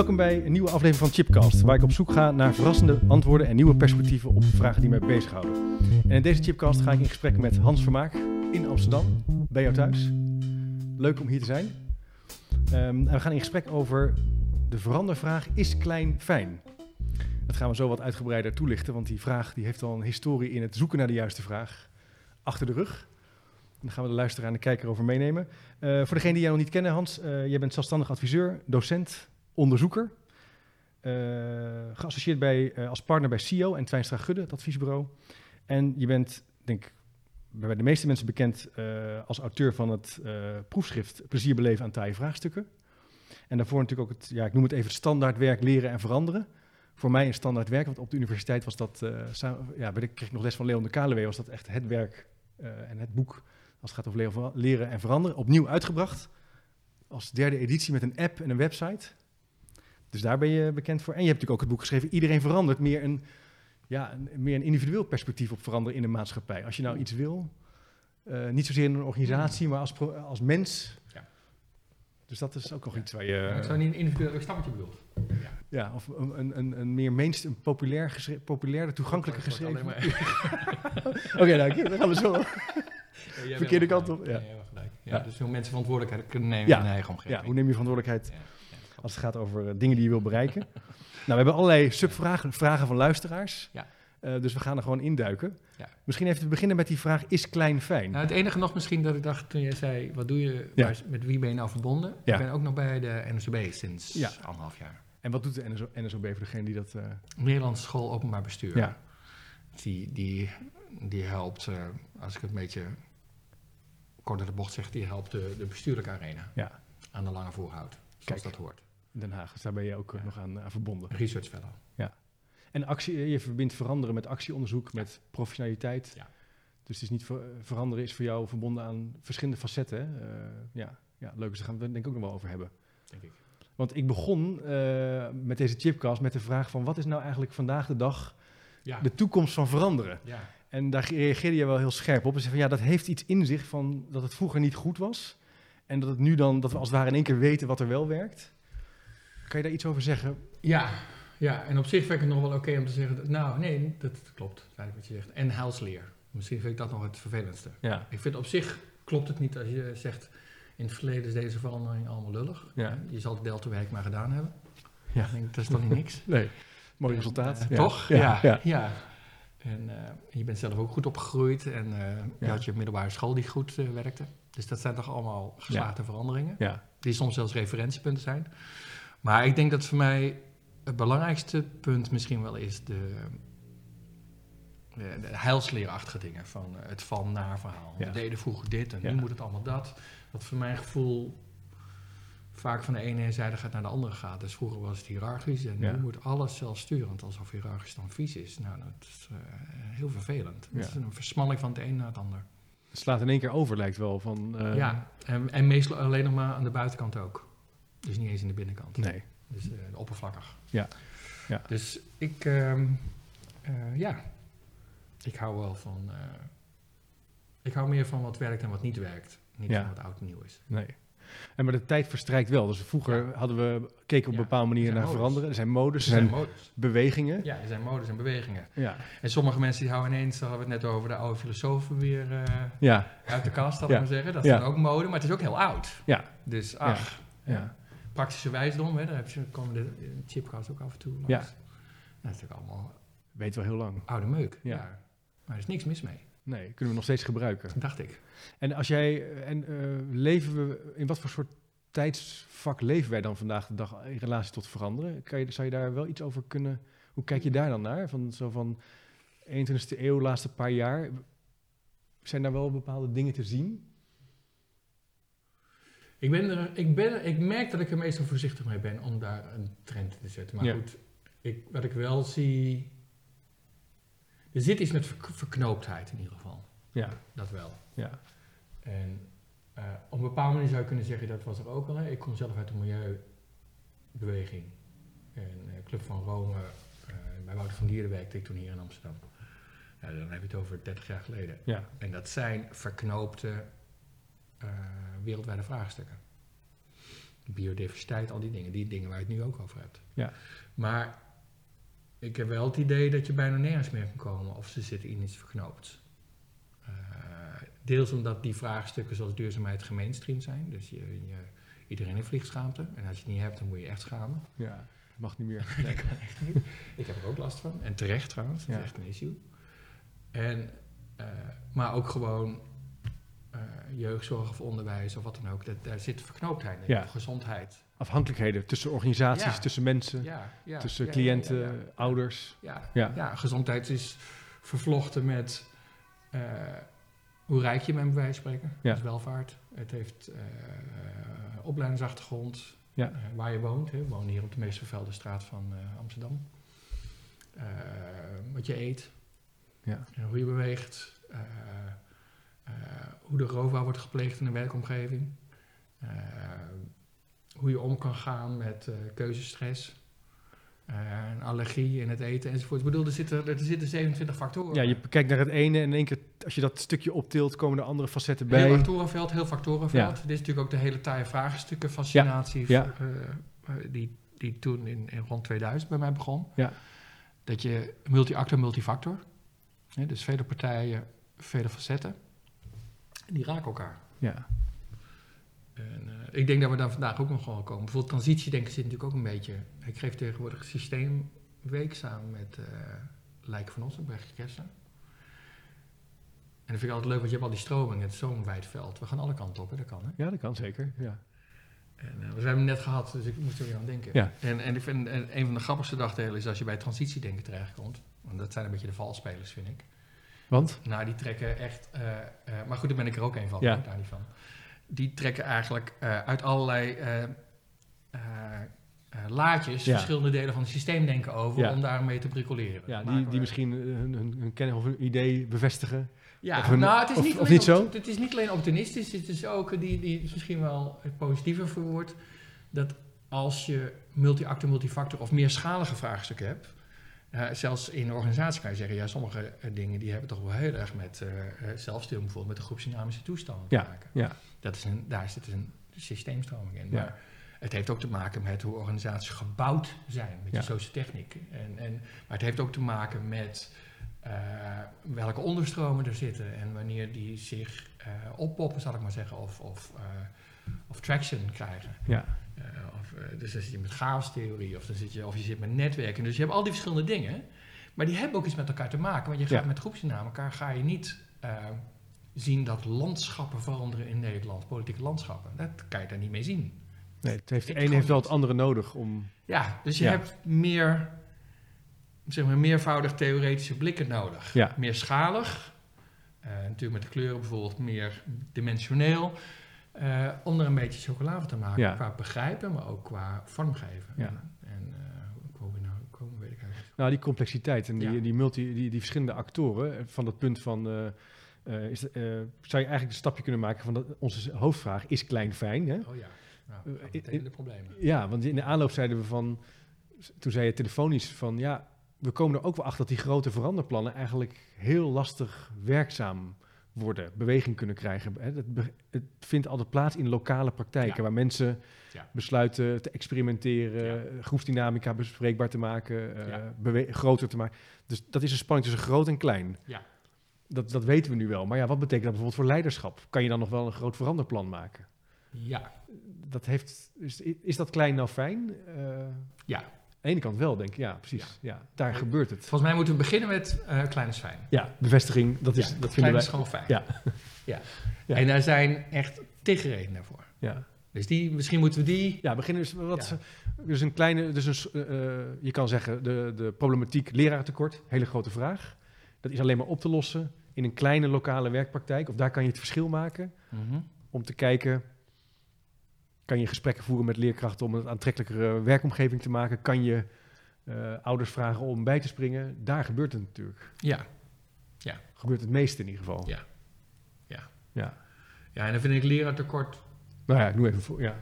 Welkom bij een nieuwe aflevering van Chipcast, waar ik op zoek ga naar verrassende antwoorden en nieuwe perspectieven op vragen die mij bezighouden. En in deze Chipcast ga ik in gesprek met Hans Vermaak in Amsterdam, bij jou thuis. Leuk om hier te zijn. Ehm, en we gaan in gesprek over de verandervraag, is klein fijn? Dat gaan we zo wat uitgebreider toelichten, want die vraag die heeft al een historie in het zoeken naar de juiste vraag achter de rug. Daar gaan we de luisteraar en de kijker over meenemen. Eh, voor degene die jij nog niet kennen, Hans, eh, jij bent zelfstandig adviseur, docent, onderzoeker. eh, geassocieerd bij, eh, als partner bij CEO en Twijnstra Gudde, het adviesbureau. En je bent, denk ik, bij de meeste mensen bekend eh, als auteur van het proefschrift Plezier beleven aan taaie vraagstukken. En daarvoor natuurlijk ook het, ja, ik noem het even het standaardwerk leren en veranderen. Voor mij een standaard werk, want op de universiteit was dat, ja, de, kreeg ik nog les van Leon de Kalewee, was dat echt het werk en het boek als het gaat over leren en veranderen. Opnieuw uitgebracht, als derde editie met een app en een website. Dus daar ben je bekend voor. En je hebt natuurlijk ook het boek geschreven, Iedereen verandert, meer een, ja, een, meer een individueel perspectief op veranderen in de maatschappij. Als je nou iets wil, eh, niet zozeer in een organisatie, maar als, als mens. Ja. Dus dat is ook nog iets waar je... Ja, ik zou niet een individueel, ik snap wat je bedoelt. Ja, of een, een, een, een meer mainstream, populair geschre- populairder, toegankelijker Het geschreven. Oké, nou, dan gaan we zo. Verkeerde kant op, ja. Ja, Dus hoe mensen verantwoordelijkheid kunnen nemen in hun eigen omgeving. Ja, hoe neem je verantwoordelijkheid. Als het gaat over eh, dingen die je wil bereiken? nou, we hebben allerlei subvragen vragen van luisteraars. Ja. Eh, dus we gaan er gewoon induiken. Ja. Misschien even te beginnen met die vraag, is klein fijn? Nou, het enige nog misschien dat ik dacht toen je zei, wat doe je, Ja. waar met wie ben je nou verbonden? Ja. Ik ben ook nog bij de NSOB sinds anderhalf jaar. En wat doet de NSO, NSOB voor degene die dat... eh, Nederlandse School Openbaar Bestuur. ja, Die, die, die helpt, als ik het een beetje kort door de bocht zeg, die helpt de, de bestuurlijke arena ja, aan de lange voorhoud. Zoals Kijk. dat hoort. In Den Haag. Dus daar ben je ook eh, Ja. nog aan, aan verbonden. Research fellow. En actie, je verbindt veranderen met actieonderzoek, met professionaliteit. Ja. Dus het is niet ver- veranderen is voor jou verbonden aan verschillende facetten. Eh, ja, ja, leuk. Dus daar gaan we het denk ik ook nog wel over hebben. Denk ik. Want ik begon eh, met deze chipcast met de vraag van... wat is nou eigenlijk vandaag de dag Ja. de toekomst van veranderen? ja. En daar reageerde je wel heel scherp op. En zei van ja, dat heeft iets in zich van dat het vroeger niet goed was. En dat het nu dan, dat we als het ware in één keer weten wat er wel werkt. Kan je daar iets over zeggen? Ja, ja, en op zich vind ik het nog wel oké om te zeggen, dat, nou nee, dat klopt, eigenlijk wat je zegt. En helsleer. Misschien vind ik dat nog het vervelendste. Ja. Ik vind op zich klopt het niet als je zegt, in het verleden is deze verandering allemaal lullig. Ja. Je zal het deltawerk maar gedaan hebben. Ja. Ik denk, dat is toch niet niks? Nee, mooi resultaat. Eh, Ja. Toch? Ja. ja. ja. En eh, je bent zelf ook goed opgegroeid en eh, je Ja. had je middelbare school die goed eh, werkte. Dus dat zijn toch allemaal geslaagde veranderingen. Ja. die soms zelfs referentiepunten zijn. Maar ik denk dat voor mij het belangrijkste punt misschien wel is de, de, de heilsleerachtige dingen. Van eh, het van naar verhaal. Ja. We deden vroeger dit en nu moet het allemaal dat. Dat voor mijn gevoel vaak van de ene zijde gaat naar de andere gaat. Dus vroeger was het hiërarchisch en nu moet alles zelfsturend. Alsof hiërarchisch dan vies is. Nou, dat is eh, heel vervelend. Het is een versmalling van het een naar het ander. Het slaat in één keer over, lijkt wel. Van, eh, ja, en, en meestal alleen nog maar aan de buitenkant ook. Dus niet eens in de binnenkant. Nee. Dus eh, oppervlakkig. Ja. Ja. Dus ik, ehm, eh, ja, ik hou wel van, eh, ik hou meer van wat werkt en wat niet werkt. Niet Ja. van wat oud en nieuw is. Nee. En maar de tijd verstrijkt wel. Dus vroeger Ja. hadden we, keken op een bepaalde manier er naar modes. veranderen. Er zijn modes, Er zijn zijn modus. bewegingen. Ja, er zijn modus en bewegingen. Ja. En sommige mensen die houden ineens, daar hadden we het net over, de oude filosofen weer Ja. uit de kast, ik maar zeggen. Dat is dan ook mode, maar het is ook heel oud. Ja. Dus ach, Ja. Praktische wijsdom, hè, daar heb je, komen de chipcast ook af en toe langs. Ja. Dat is natuurlijk allemaal Weet wel heel lang. oude meuk. Ja. Ja. Maar er is niks mis mee, Nee, kunnen we nog steeds gebruiken. dacht ik. En als jij, en eh, leven we, in wat voor soort tijdsvak leven wij dan vandaag de dag in relatie tot veranderen? Kan je, zou je daar wel iets over kunnen, hoe kijk je daar dan naar? Van zo van 21e eeuw, laatste paar jaar, zijn daar wel bepaalde dingen te zien? Ik, ben er, ik, ben, ik merk dat ik er meestal voorzichtig mee ben om daar een trend in te zetten. Maar Ja. goed, ik, wat ik wel zie. Er zit iets met verk- verknooptheid in ieder geval. Ja, Dat wel. ja, En eh, op een bepaalde manier zou je kunnen zeggen, dat was er ook al. Hè. Ik kom zelf uit de milieubeweging. En eh, Club van Rome, eh, bij Wouter van Dieren werkte ik toen hier in Amsterdam. Ja, dan heb je het over 30 jaar geleden. ja, En dat zijn verknoopte eh, wereldwijde vraagstukken. Biodiversiteit, al die dingen. Die dingen waar je het nu ook over hebt. Ja. Maar ik heb wel het idee dat je bijna nergens meer kan komen of ze zitten in iets verknoopt. Eh, deels omdat die vraagstukken zoals duurzaamheid gemeenstream zijn. Dus je, je, iedereen heeft vliegschaamte. En als je het niet hebt, dan moet je echt schamen. ja. Mag niet meer. Dat kan echt niet. Ik heb er ook last van. En terecht trouwens, dat Ja. is echt een issue. En, eh, maar ook gewoon jeugdzorg of onderwijs of wat dan ook. Dat, daar zit verknooptheid in. Ja. Gezondheid. Afhankelijkheden tussen organisaties, Ja. tussen mensen, Ja, ja, tussen cliënten, ja, ja. ouders. Ja, Ja. ja. gezondheid is vervlochten met eh, hoe rijk je bent, bij wijze van spreken. Ja. Dat is welvaart. Het heeft eh, opleidingsachtergrond, Ja. eh, waar je woont. Hè. We wonen hier op de meest vervuilde straat van eh, Amsterdam. Eh, wat je eet, Ja. eh, hoe je beweegt, eh, eh, hoe de roofbouw wordt gepleegd in een werkomgeving. eh, hoe je om kan gaan met eh, keuzestress. eh, een allergie in het eten enzovoort. Ik bedoel, er zitten, er zitten 27 factoren. Ja, je kijkt naar het ene en in één keer, als je dat stukje optilt, komen er andere facetten Heel bij. factorenveld, heel factorenveld. Dit is natuurlijk ook de hele taaie vraagstukken, fascinatie, Ja. eh, eh, die, die toen in, in rond 2000 bij mij begon. Ja. Dat je multi-actor, multifactor, dus vele partijen, vele facetten, die raken elkaar. Ja, En, eh, ik denk dat we daar vandaag ook nog wel komen. Bijvoorbeeld transitiedenken zit natuurlijk ook een beetje... Ik geef tegenwoordig systeemweek samen met eh Lijken van en Bergje Kersen. En dat vind ik altijd leuk, want je hebt al die stromingen. Het is zo'n wijd veld. We gaan alle kanten op, hè? dat kan. Hè? ja dat kan zeker. Ja. En, eh, we hebben hem net gehad, dus ik moest er weer aan denken. Ja. En, en ik vind en een van de grappigste dagdelen is als je bij transitiedenken terechtkomt. Want dat zijn een beetje de valspelers, vind ik. Want? Nou, die trekken echt. eh, eh, maar goed, daar ben ik er ook een van. Ja. hoor, Daar niet van. Die trekken eigenlijk eh, uit allerlei laadjes Ja. verschillende delen van het systeem denken over Ja. om daarmee te bricoleren. Ja, die, die misschien hun, hun, hun kennis of hun idee bevestigen. Ja, hun- nou, het is niet of niet zo? Het is niet alleen optimistisch, het is ook die, die is misschien wel het positieve verwoord. Dat als je multi-actor, multifactor of meerschalige vraagstukken hebt, eh, zelfs in een organisatie kan je zeggen, ja, sommige eh, dingen die hebben toch wel heel erg met eh zelfsturing bijvoorbeeld, met de groepsdynamische toestanden Ja, te maken. ja. Dat is een, daar zit dus een systeemstroming in. Ja. Het heeft ook te maken met hoe organisaties gebouwd zijn, met Ja. je sociotechniek. En, en, maar het heeft ook te maken met welke onderstromen er zitten en wanneer die zich oppoppen, zal ik maar zeggen, of, of, of traction krijgen. Ja, of, eh, dus dan zit je met chaostheorie, of, dan zit je, of je zit met netwerken. Dus je hebt al die verschillende dingen, maar die hebben ook iets met elkaar te maken. Want je gaat Ja. met groepsdynamica elkaar ga je niet eh, zien dat landschappen veranderen in Nederland, politieke landschappen. Dat kan je daar niet mee zien. nee, het heeft, de een heeft wel het andere nodig om... Ja, dus je Ja. hebt meer, zeg maar, meervoudig theoretische blikken nodig. Ja. Meerschalig, eh natuurlijk met de kleuren bijvoorbeeld meer dimensioneel, eh, om er een beetje chocolade van te maken Ja. qua begrijpen, maar ook qua vormgeven. Ja. En, eh, hoe komen we nou komen, weet ik eigenlijk. niet. Nou, die complexiteit en die, Ja. die, multi, die, die verschillende actoren, eh, van dat punt van... is, zou je eigenlijk een stapje kunnen maken van dat, onze hoofdvraag, is klein fijn? Hè? Oh ja, nou, meteen de problemen. Ja, want in de aanloop zeiden we van... Toen zei je telefonisch van, ja, we komen er ook wel achter dat die grote veranderplannen eigenlijk heel lastig werkzaam worden, beweging kunnen krijgen. Hè, Het, vindt altijd plaats in lokale praktijken, Ja. waar mensen Ja. besluiten te experimenteren, eh, groepsdynamica bespreekbaar te maken, eh, Ja. groter te maken. Dus dat is een spanning tussen groot en klein. Ja. Dat, dat weten we nu wel. Maar ja, wat betekent dat bijvoorbeeld voor leiderschap? Kan je dan nog wel een groot veranderplan maken? Ja, Dat heeft, is, is dat klein nou fijn? Eh, ja. Aan de ene kant wel, denk ik. Ja, precies. Ja. daar Ja. gebeurt het. Volgens mij moeten we beginnen met eh klein is fijn. Ja, bevestiging, dat, is, Ja, dat vinden klein wij... is gewoon fijn. Ja. ja. Ja. En daar zijn echt tig redenen daarvoor. Ja. Dus die, misschien moeten we die ja, beginnen dus wat... Dus een kleine... Dus een, eh, eh, je kan zeggen, de, de problematiek leraartekort, hele grote vraag. Dat is alleen maar op te lossen in een kleine lokale werkpraktijk. Of daar kan je het verschil maken om te kijken... kan je gesprekken voeren met leerkrachten om een aantrekkelijkere werkomgeving te maken? Kan je eh, ouders vragen om bij te springen? Daar gebeurt het natuurlijk. Ja. Gebeurt het meeste in ieder geval. Ja. Ja. Ja. Ja, en dan vind ik leraartekort Nou ja, ik noem even voor. Ja.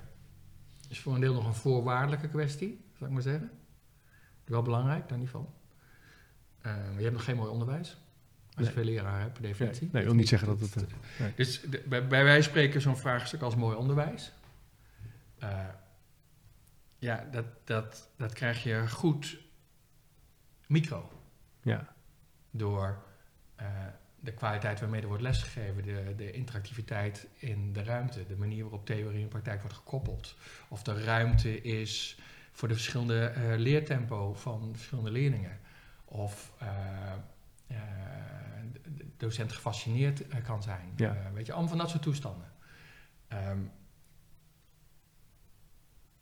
is voor een deel nog een voorwaardelijke kwestie, zou ik maar zeggen. Wel belangrijk, daar niet van. Eh, je hebt nog geen mooi onderwijs. Als je Nee. veel leraar hebt, per definitie. Nee, nee, ik wil niet zeggen dat het, eh, nee. Dus de- bij, bij wij spreken zo'n vraagstuk als mooi onderwijs. Eh, ja, dat, dat, dat krijg je goed micro. Ja. door eh, de kwaliteit waarmee er wordt lesgegeven, de, de interactiviteit in de ruimte, de manier waarop theorie en praktijk wordt gekoppeld. Of er ruimte is voor de verschillende eh, leertempo van de verschillende leerlingen. Of de de docent gefascineerd kan zijn. Ja. Weet je, allemaal van dat soort toestanden. Ehm,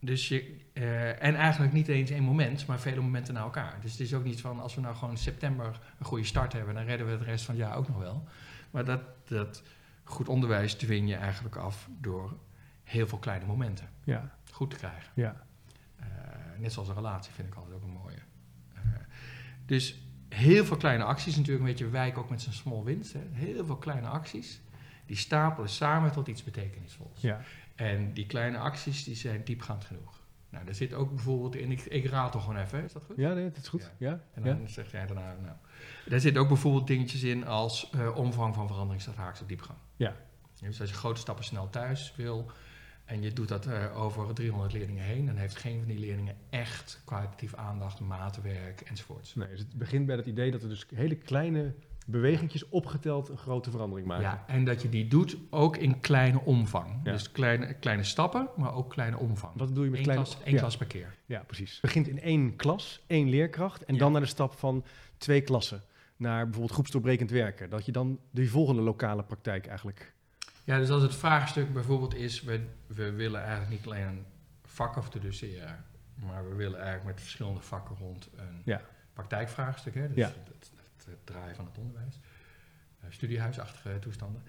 dus je, eh, en eigenlijk niet eens één moment, maar vele momenten na elkaar. Dus het is ook niet van als we nou gewoon in september een goede start hebben, dan redden we de rest van het jaar ook nog wel. Maar dat, dat goed onderwijs dwing je eigenlijk af door heel veel kleine momenten Ja. goed te krijgen. Ja. Eh, net zoals een relatie vind ik altijd ook een mooie. Eh, dus heel veel kleine acties, natuurlijk een beetje wijk ook met zijn small wins. Hè. Heel veel kleine acties, die stapelen samen tot iets betekenisvols. Ja. En die kleine acties die zijn diepgaand genoeg. Nou, daar zit ook bijvoorbeeld in, ik, ik raad gewoon even, is dat goed? Ja, nee, dat is goed. Ja. En Ja. dan zeg jij daarna, nou. Daar zit ook bijvoorbeeld dingetjes in als eh, omvang van verandering staat haaks op diepgang. Ja. Dus als je grote stappen snel thuis wil en je doet dat eh, over 300 leerlingen heen, dan heeft geen van die leerlingen echt kwalitatief aandacht, maatwerk enzovoorts. Nee, dus het begint bij het idee dat er dus hele kleine bewegingjes opgeteld een grote verandering maken. Ja, en dat je die doet ook in kleine omvang. Ja. Dus kleine, kleine stappen, maar ook kleine omvang. Wat bedoel je met Eén kleine... klas, één ja. klas per keer. Ja, precies. Het begint in één klas, één leerkracht. En Ja. dan naar de stap van twee klassen. Naar bijvoorbeeld groepsdoorbrekend werken. Dat je dan de volgende lokale praktijk eigenlijk... Ja, dus als het vraagstuk bijvoorbeeld is, we, we willen eigenlijk niet alleen een vak introduceren, maar we willen eigenlijk met verschillende vakken rond een Ja. praktijkvraagstuk, hè, dus Ja. het, het, het draaien van het onderwijs, eh, studiehuisachtige toestanden.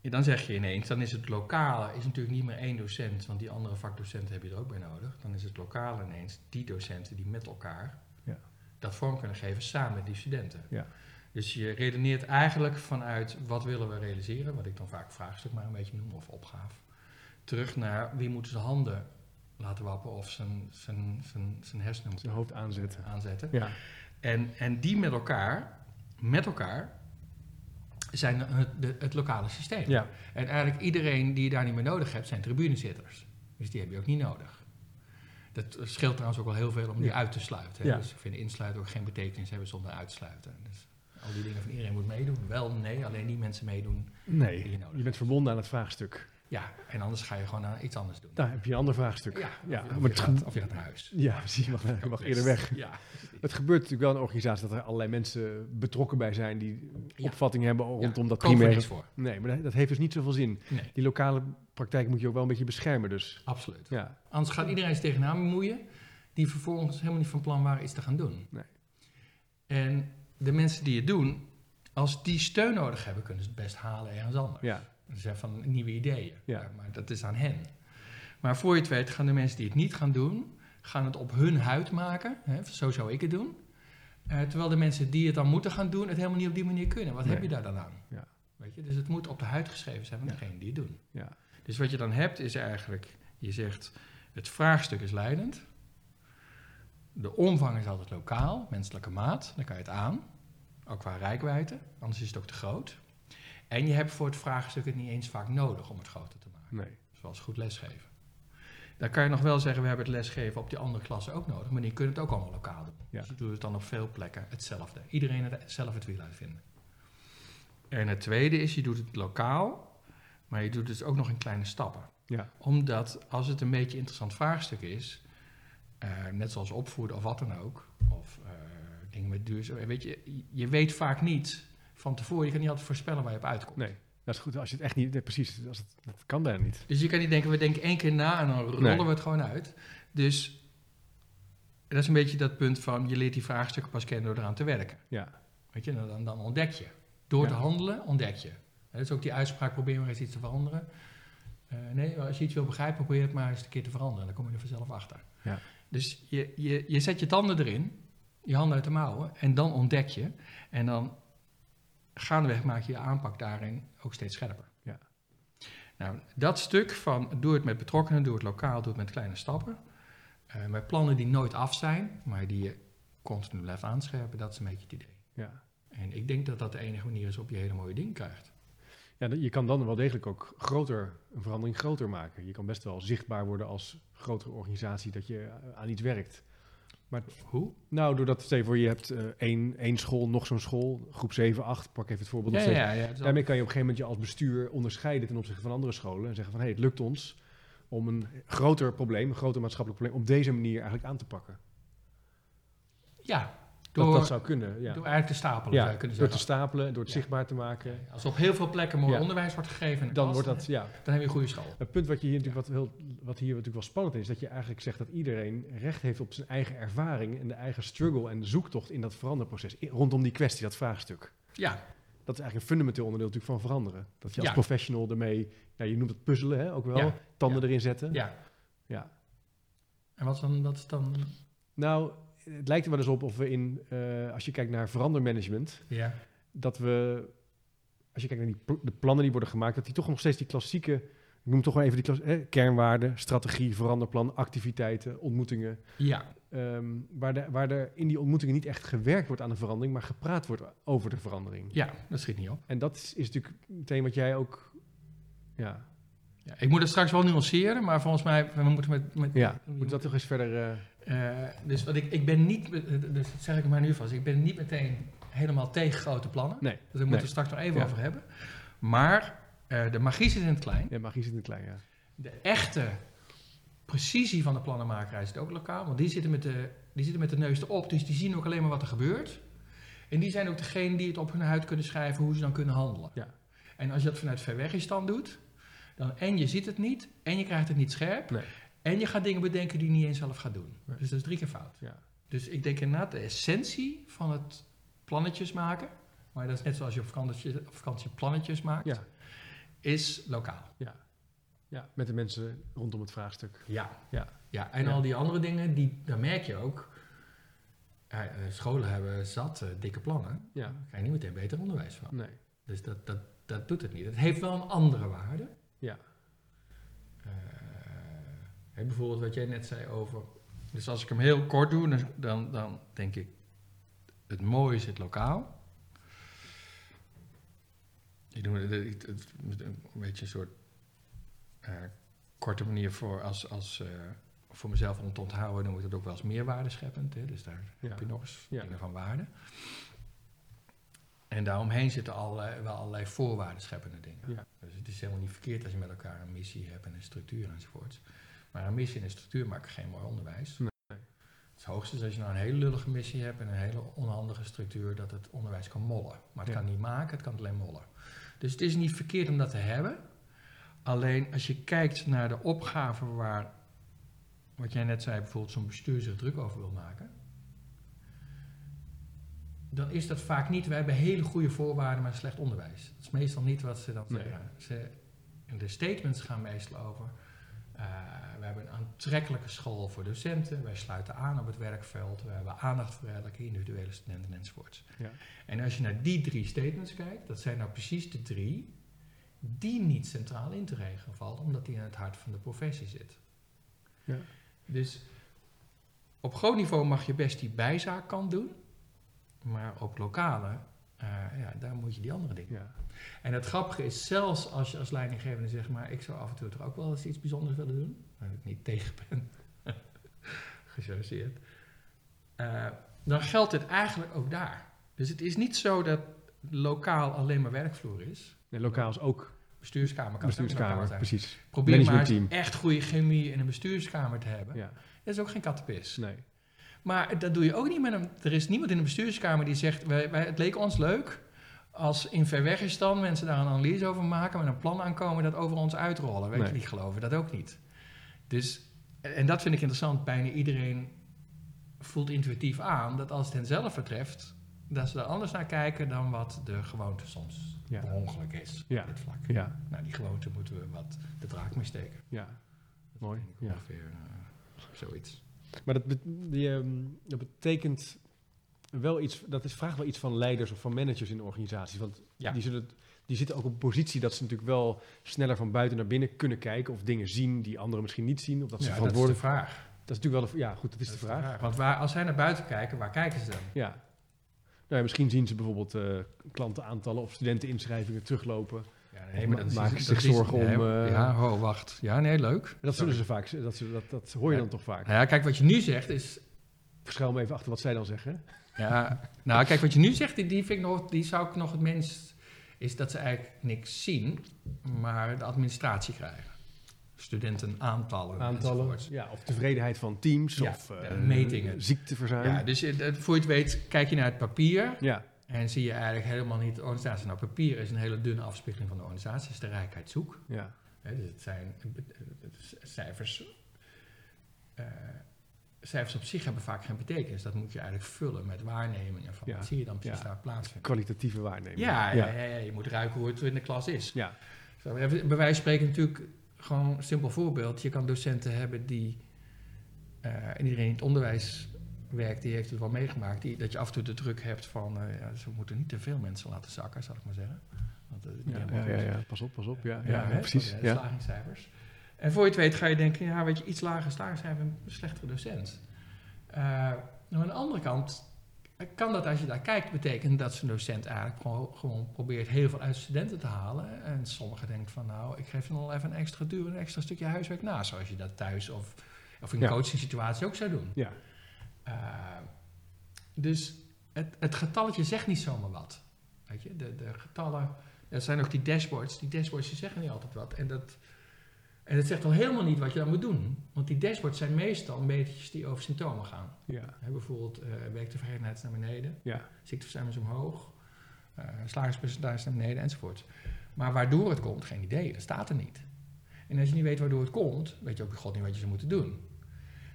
Dan zeg je ineens, dan is het lokale is natuurlijk niet meer één docent, want die andere vakdocenten heb je er ook bij nodig. Dan is het lokale ineens die docenten die met elkaar Ja. dat vorm kunnen geven samen met die studenten. Ja. Dus je redeneert eigenlijk vanuit wat willen we realiseren, wat ik dan vaak vraagstuk maar een beetje noem, of opgave. Terug naar wie moet zijn handen laten wappen of zijn, zijn, zijn, zijn hersenen Zijn hoofd aanzetten. aanzetten. Ja, En, en die met elkaar, met elkaar, zijn het, de- het lokale systeem. ja. En eigenlijk iedereen die je daar niet meer nodig hebt, zijn tribunezitters. Dus die heb je ook niet nodig. Dat scheelt trouwens ook wel heel veel om die Ja. uit te sluiten. Hè? Ja. Dus ik vind insluiten ook geen betekenis hebben zonder uitsluiten. Dus al die dingen van iedereen moet meedoen. Wel, nee, alleen die mensen meedoen. Nee, Die je nodig je bent verbonden aan het vraagstuk. Ja, en anders ga je gewoon aan iets anders doen. Daar heb je een ander vraagstuk. Ja, ja, of, maar je het gaat, ge- of je gaat naar huis. ja precies. Je mag, je mag eerder weg. Ja, Het gebeurt natuurlijk wel in een organisatie dat er allerlei mensen betrokken bij zijn die Ja. opvatting hebben rondom dat Koop er primaire. voor. Nee, maar dat, dat heeft dus niet zoveel zin. Nee, Die lokale praktijk moet je ook wel een beetje beschermen, dus. absoluut. Ja, Anders gaat iedereen zich tegenaan bemoeien, die vervolgens helemaal niet van plan waren iets te gaan doen. Nee. En de mensen die het doen, als die steun nodig hebben, kunnen ze het best halen ergens anders. ja, Ze zijn van nieuwe ideeën, Ja. Maar dat is aan hen. Maar voor je het weet gaan de mensen die het niet gaan doen, gaan het op hun huid maken. Hè, zo zou ik het doen. Eh, terwijl de mensen die het dan moeten gaan doen, het helemaal niet op die manier kunnen. Wat Nee. heb je daar dan aan? Ja. Weet je? Dus het moet op de huid geschreven zijn van Ja. degene die het doen. ja. Dus wat je dan hebt is eigenlijk, je zegt, het vraagstuk is leidend. De omvang is altijd lokaal, menselijke maat, dan kan je het aan. Ook qua rijkwijde, anders is het ook te groot. En je hebt voor het vraagstuk het niet eens vaak nodig om het groter te maken. Nee. Zoals goed lesgeven. Dan kan je nog wel zeggen, we hebben het lesgeven op die andere klassen ook nodig. Maar die kunnen het ook allemaal lokaal doen. Ja. Dus je doet het dan op veel plekken hetzelfde. Iedereen het zelf het wiel uitvinden. En het tweede is, je doet het lokaal, maar je doet het ook nog in kleine stappen. Ja, Omdat als het een beetje een interessant vraagstuk is, eh, net zoals opvoeden of wat dan ook, of eh, dingen met duurzaam, weet je, je weet vaak niet van tevoren, je kan niet altijd voorspellen waar je op uitkomt. nee. Dat is goed als je het echt niet... nee, precies, als het, dat kan bijna niet. Dus je kan niet denken, we denken één keer na en dan rollen Nee. we het gewoon uit. Dus dat is een beetje dat punt van, je leert die vraagstukken pas kennen door eraan te werken. Ja, Weet je, dan, dan ontdek je. Door Ja. te handelen ontdek je. Dat is ook die uitspraak, probeer maar eens iets te veranderen. Eh, nee, als je iets wil begrijpen, probeer het maar eens een keer te veranderen. Dan kom je er vanzelf achter. Ja. Dus je, je, je zet je tanden erin, je handen uit de mouwen, en dan ontdek je. En dan gaandeweg maak je je aanpak daarin ook steeds scherper. Ja. Nou, dat stuk van doe het met betrokkenen, doe het lokaal, doe het met kleine stappen. eh, met plannen die nooit af zijn, maar die je continu blijft aanscherpen, dat is een beetje het idee. Ja. En ik denk dat dat de enige manier is op je hele mooie ding krijgt. Ja, dat- je kan dan wel degelijk ook groter, een verandering groter maken. Je kan best wel zichtbaar worden als grotere organisatie dat je eh, aan iets werkt. Hoe? Nou, doordat, stel je voor, je hebt eh, één, één school, nog zo'n school, groep 7, 8, pak even het voorbeeld. ja, Daarmee kan je op een gegeven moment je als bestuur onderscheiden ten opzichte van andere scholen. En zeggen van, hé, hey, het lukt ons om een groter probleem, een groter maatschappelijk probleem, op deze manier eigenlijk aan te pakken. ja, door, dat zou kunnen, ja. door eigenlijk te stapelen, ja kunnen door te stapelen, door het Ja. zichtbaar te maken. Als op heel veel plekken mooi onderwijs wordt gegeven, Dan wordt dat, ja. dan heb je een goede school. Het punt wat, je hier natuurlijk wat, heel, wat hier natuurlijk wel spannend is, dat je eigenlijk zegt dat iedereen recht heeft op zijn eigen ervaring en de eigen struggle en de zoektocht in dat veranderproces, rondom die kwestie, dat vraagstuk. Ja, Dat is eigenlijk een fundamenteel onderdeel natuurlijk van veranderen. Dat je als Ja. professional ermee, ja, je noemt het puzzelen hè, ook wel, Ja. tanden Ja. erin zetten. ja. Ja. En wat is dan, wat is dan... Nou, het lijkt er wel eens op of we in, eh, als je kijkt naar verandermanagement, Ja, dat we, als je kijkt naar die de plannen die worden gemaakt, dat die toch nog steeds die klassieke, ik noem toch wel even die klas, kernwaarden, strategie, veranderplan, activiteiten, ontmoetingen, ja, ehm, waar, de, waar er in die ontmoetingen niet echt gewerkt wordt aan de verandering, maar gepraat wordt over de verandering. ja, dat schiet niet op. En dat is, is natuurlijk meteen wat jij ook, ja, Ja, ik moet het straks wel nuanceren, maar volgens mij, we moeten met... met ja moet dat toch eens verder, eh, Eh, dus wat ik, ik ben niet, dus dat zeg ik maar nu vast, ik ben niet meteen helemaal tegen grote plannen. nee, Dus daar moeten Nee. het straks nog even Ja. over hebben. Maar eh, de magie zit in het klein. ja, magie zit in het klein, ja. De echte precisie van de plannenmakerij zit ook lokaal. Want die zitten, met de, die zitten met de neus erop. Dus die zien ook alleen maar wat er gebeurt. En die zijn ook degene die het op hun huid kunnen schrijven hoe ze dan kunnen handelen. Ja. En als je dat vanuit verwegstand doet, dan en je ziet het niet, en je krijgt het niet scherp. Nee. En je gaat dingen bedenken die je niet eens zelf gaat doen. Nee. Dus dat is drie keer fout. Ja. Dus ik denk inderdaad de essentie van het plannetjes maken. Maar dat is net zoals je op vakantie, op vakantie plannetjes maakt. Ja. Is lokaal. ja, met de mensen rondom het vraagstuk. Ja. Ja. ja en Ja. al die andere dingen, die, daar merk je ook. eh, eh, scholen hebben zat eh, dikke plannen. Ja, Daar krijg je niet meteen beter onderwijs van. nee. Dus dat, dat, dat doet het niet. Het heeft wel een andere waarde. Ja. Bijvoorbeeld wat jij net zei over... Dus als ik hem heel kort doe, dan, dan, denk ik... Het mooie zit lokaal. Ik doe het, het- een beetje een soort eh, korte manier voor, als, als, eh, voor mezelf om te onthouden. Dan moet het ook wel eens meerwaarde scheppend. Hè? Dus daar Ja. heb je nog eens Ja. dingen van waarde. En daaromheen zitten allerlei, wel allerlei voorwaarden scheppende dingen. Ja. Dus het is helemaal niet verkeerd als je met elkaar een missie hebt en een structuur enzovoorts. Maar een missie en een structuur maken geen mooi onderwijs. Nee. Het hoogste is als je nou een hele lullige missie hebt en een hele onhandige structuur, dat het onderwijs kan mollen. Maar het Ja. kan niet maken, het kan alleen mollen. Dus het is niet verkeerd om dat te hebben. Alleen als je kijkt naar de opgave waar, wat jij net zei, bijvoorbeeld zo'n bestuur zich druk over wil maken. Dan is dat vaak niet, we hebben hele goede voorwaarden, maar slecht onderwijs. Dat is meestal niet wat ze dan Nee. zeggen. Ze, de statements gaan meestal over. Eh, we hebben een aantrekkelijke school voor docenten. Wij sluiten aan op het werkveld. We hebben aandacht voor elke individuele studenten enzovoorts. Ja. En als je naar die drie statements kijkt, dat zijn nou precies de drie die niet centraal in te regelen valt, omdat die in het hart van de professie zit. Ja. Dus op groot niveau mag je best die bijzaakkant doen, maar op lokale, eh, ja, daar moet je die andere dingen. Ja. En het grappige is, zelfs als je als leidinggevende zegt, maar ik zou af en toe toch ook wel eens iets bijzonders willen doen, waar ik niet tegen ben, gechargeerd, eh, dan geldt het eigenlijk ook daar. Dus het is niet zo dat lokaal alleen maar werkvloer is. Nee, lokaal is ook Bestuurskamer kan bestuurskamer, zijn. precies. Probeer maar echt goede chemie in een bestuurskamer te hebben. Ja, Dat is ook geen kattenpis. nee. Maar dat doe je ook niet met een... Er is niemand in de bestuurskamer die zegt... Wij, wij, het leek ons leuk als in Verwegistan mensen daar een analyse over maken... met een plan aankomen dat over ons uitrollen. Weet Nee. je, die geloven dat ook niet. Dus, en dat vind ik interessant. Bijna iedereen voelt intuïtief aan... dat als het hen zelf betreft... dat ze er anders naar kijken dan wat de gewoonte soms Ja. per ongeluk is Ja. op dit vlak. Ja, Nou, die gewoonte moeten we wat de draak mee steken. ja. Dat Mooi, is. Ongeveer eh, zoiets. Maar dat, bet- die, ehm, dat betekent wel iets, dat is, vraagt wel iets van leiders of van managers in organisaties. Want Ja. die, zullen, die zitten ook op een positie dat ze natuurlijk wel sneller van buiten naar binnen kunnen kijken. Of dingen zien die anderen misschien niet zien. Of dat ze ja, dat is de vraag. Dat is natuurlijk wel de, ja, goed, dat is de vraag. Want waar, als zij naar buiten kijken, waar kijken ze dan? Ja. Nou ja, misschien zien ze bijvoorbeeld eh, klantenaantallen of studenteninschrijvingen teruglopen. Ja, nee, maar dan maken is- zich zorgen om, nee, eh, ja, oh, wacht. Ja, nee, leuk. Dat zullen ze vaak, dat, ze, dat, dat hoor je Ja. dan toch vaak. Nou ja, kijk, wat je nu zegt is... Verschuil me even achter wat zij dan zeggen. Ja, nou, kijk, wat je nu zegt, die, die, vind ik nog, die zou ik nog het minst... Is dat ze eigenlijk niks zien, maar de administratie krijgen. Studentenaantallen Aantallen, enzovoorts. ja, of tevredenheid van teams, Ja, of eh, metingen. ziekteverzuim. Ja, dus dat- voor je het weet, kijk je naar het papier... ja, En zie je eigenlijk helemaal niet de organisatie. Nou, papier is een hele dunne afspiegeling van de organisatie. is de rijkheid zoek. ja, dus het zijn cijfers. eh, cijfers op zich hebben vaak geen betekenis. Dat moet je eigenlijk vullen met waarnemingen van Ja, wat zie je dan precies ja. daar plaatsvinden. kwalitatieve waarneming. Ja, ja. je moet ruiken hoe het in de klas is. Ja. Zo, bij wijze van spreken natuurlijk gewoon een simpel voorbeeld. Je kan docenten hebben die, en iedereen in het onderwijs werkt, die heeft het wel meegemaakt, die, dat je af en toe de druk hebt van, eh, ja, ze moeten niet te veel mensen laten zakken, zal ik maar zeggen. Want niet Ja, ja, ja, pas op, pas op. Ja, Ja, hè, precies. Ja. slagingscijfers. En voor je het weet ga je denken, ja, weet je, iets lager slagingscijfer, een slechtere docent. Eh, nou, aan de andere kant kan dat als je daar kijkt betekenen dat zo'n docent eigenlijk gewoon, gewoon probeert heel veel uit studenten te halen. En sommigen denken van, nou, ik geef dan al even een extra duur, een extra stukje huiswerk na, zoals je dat thuis of, of in een Ja. coaching situatie ook zou doen. Ja. Eh, dus het, het getalletje zegt niet zomaar wat. Weet je, de, de getallen, er zijn ook die dashboards. Die dashboards die zeggen niet altijd wat. En dat, en dat zegt al helemaal niet wat je dan moet doen. Want die dashboards zijn meestal metertjes die over symptomen gaan. Ja. Hè, bijvoorbeeld uh, werktevredenheid is naar beneden, Ja. ziekteverzuim is omhoog, uh, slagingspercentage naar beneden enzovoort. Maar waardoor het komt, geen idee, dat staat er niet. En als je niet weet waardoor het komt, weet je ook god niet wat je zou moeten doen.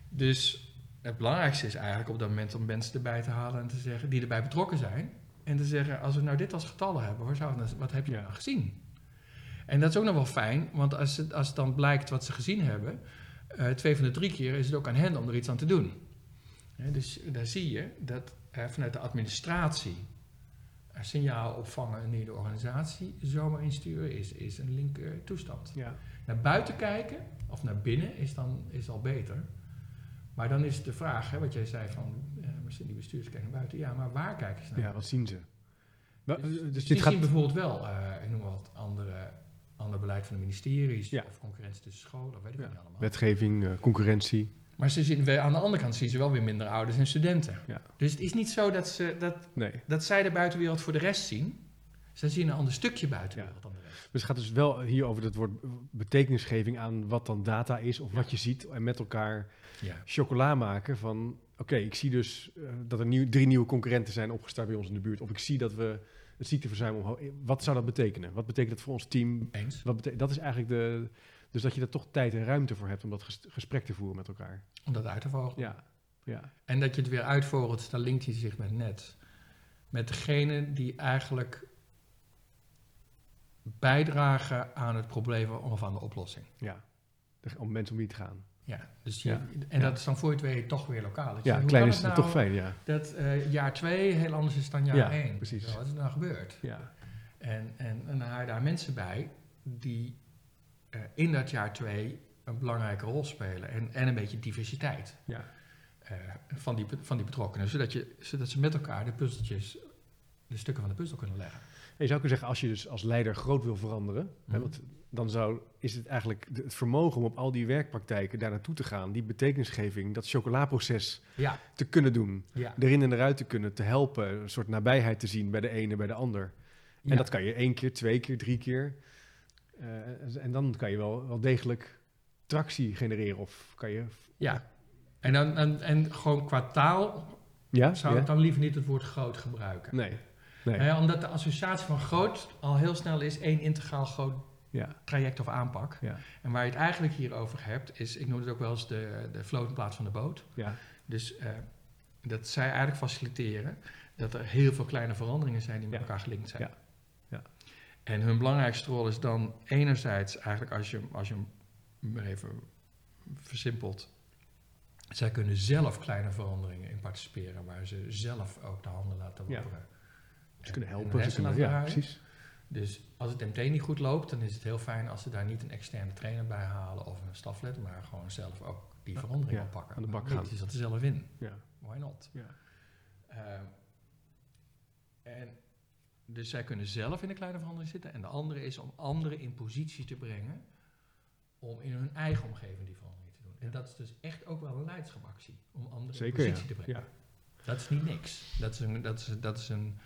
Dus het belangrijkste is eigenlijk op dat moment om mensen erbij te halen en te zeggen, die erbij betrokken zijn. En te zeggen, als we nou dit als getallen hebben, waar zou het, wat heb je nou gezien? En dat is ook nog wel fijn, want als het, als het dan blijkt wat ze gezien hebben, uh, twee van de drie keer is het ook aan hen om er iets aan te doen. Dus daar zie je dat uh, vanuit de administratie een signaal opvangen in de organisatie zomaar insturen is, is een linker toestand. Ja. Naar buiten kijken of naar binnen is dan is al beter. Maar dan is de vraag, hè, wat jij zei van uh, die bestuurders kijken naar buiten. Ja, maar waar kijken ze naar? Ja, wat zien ze? Dus, dus dus dit die gaat... zien bijvoorbeeld wel, uh, ik noem wat, andere, ander beleid van de ministeries Ja. of concurrentie tussen scholen, of weet ik Ja. niet allemaal. Wetgeving, eh, concurrentie. Maar ze zien, aan de andere kant zien ze wel weer minder ouders en studenten. Ja. Dus het is niet zo dat, ze, dat, Nee. dat zij de buitenwereld voor de rest zien. Ze zien een ander stukje buitenwereld dan de rest. Dus het gaat dus wel hier over het woord betekenisgeving aan wat dan data is of wat je ziet. En met elkaar Ja. chocola maken van... Oké, ik zie dus eh, dat er nieuw, drie nieuwe concurrenten zijn opgestart bij ons in de buurt. Of ik zie dat we het ziekteverzuim omhoog... Wat zou dat betekenen? Wat betekent dat voor ons team? Eens. Wat dat is eigenlijk de... Dus dat je er toch tijd en ruimte voor hebt om dat ges- gesprek te voeren met elkaar. Om dat uit te vogelen. Ja, ja, En dat je het weer uitvogelt, dan linkt hij zich met net. Met degene die eigenlijk bijdragen aan het probleem of aan de oplossing. ja. Om mensen om wie te gaan. Ja, dus je, Ja. en Ja. dat is dan voor je het weet toch weer lokaal. Ja, klein is het het nou toch fijn, ja. Dat eh, jaar twee heel anders is dan jaar Ja, één. precies. Zo, Wat is er nou gebeurd? Ja, En, en, en dan haal je daar mensen bij die eh, in dat jaar twee een belangrijke rol spelen. En, en een beetje diversiteit ja. eh, van, die, van die betrokkenen. Zodat, je, zodat ze met elkaar de puzzeltjes, de stukken van de puzzel kunnen leggen. Je zou kunnen zeggen, als je dus als leider groot wil veranderen, hè, Mhm. want dan zou, is het eigenlijk het vermogen om op al die werkpraktijken daar naartoe te gaan, die betekenisgeving, dat chocolaproces Ja, te kunnen doen, ja. erin en eruit te kunnen, te helpen, een soort nabijheid te zien bij de ene, bij de ander. Ja. En dat kan je één keer, twee keer, drie keer. Eh, en dan kan je wel, wel degelijk tractie genereren of kan je... ja. En, dan, en, en gewoon qua taal Ja? zou ik dan liever niet het woord groot gebruiken. Nee. Nee. Eh, omdat de associatie van groot al heel snel is één integraal groot Ja. traject of aanpak. Ja. En waar je het eigenlijk hier over hebt, is, ik noem het ook wel eens de, de float in plaats van de boot. Ja. Dus eh, dat zij eigenlijk faciliteren dat er heel veel kleine veranderingen zijn die met elkaar gelinkt zijn. Ja. Ja. En hun belangrijkste rol is dan enerzijds eigenlijk als je, als je hem even versimpelt. Zij kunnen zelf kleine veranderingen in participeren, waar ze zelf ook de handen laten wapperen. Ze kunnen En- en helpen. Ze kunnen, ja, precies. Dus als het MT niet goed loopt, dan is het heel fijn als ze daar niet een externe trainer bij halen of een staflid, maar gewoon zelf ook die verandering ja, oppakken. aan de bak gaan. Je zat er zelf in. Ja. Why not? Ja. Ehm, en dus zij kunnen zelf in de kleine verandering zitten. En de andere is om anderen in positie te brengen om in hun eigen omgeving die verandering te doen. En dat is dus echt ook wel een leiderschapactie, om anderen Zeker, in ja. positie te brengen. ja. Dat is niet niks. Dat is een, dat is, dat is een,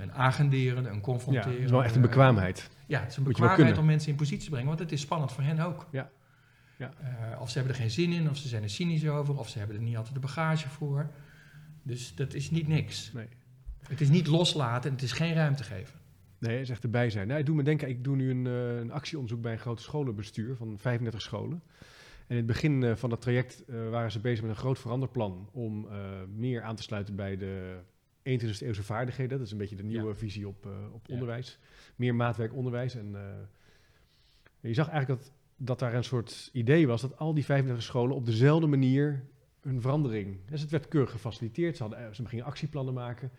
een agenderen, een Ja, confronteren. het is wel echt een bekwaamheid. Ja, het is een bekwaamheid om mensen in positie te brengen, want het is spannend voor hen ook. Ja. Ja. Eh, of ze hebben er geen zin in, of ze zijn er cynisch over, of ze hebben er niet altijd de bagage voor. Dus dat is niet niks. Nee. Het is niet loslaten en het is geen ruimte geven. Nee, het is echt erbij zijn. Nou, ik doe me denken, ik doe nu een, eh, een actieonderzoek bij een groot scholenbestuur van 35 scholen. En in het begin eh, van dat traject waren ze bezig met een groot veranderplan om meer aan te sluiten bij de 21e eeuwse vaardigheden. Dat is een beetje de nieuwe Ja. visie op, eh, op onderwijs. Meer maatwerk onderwijs. En eh, je zag eigenlijk dat, dat daar een soort idee was dat al die 35 scholen op dezelfde manier hun verandering. Dus het werd keurig gefaciliteerd. Ze, hadden, eh, ze gingen actieplannen maken.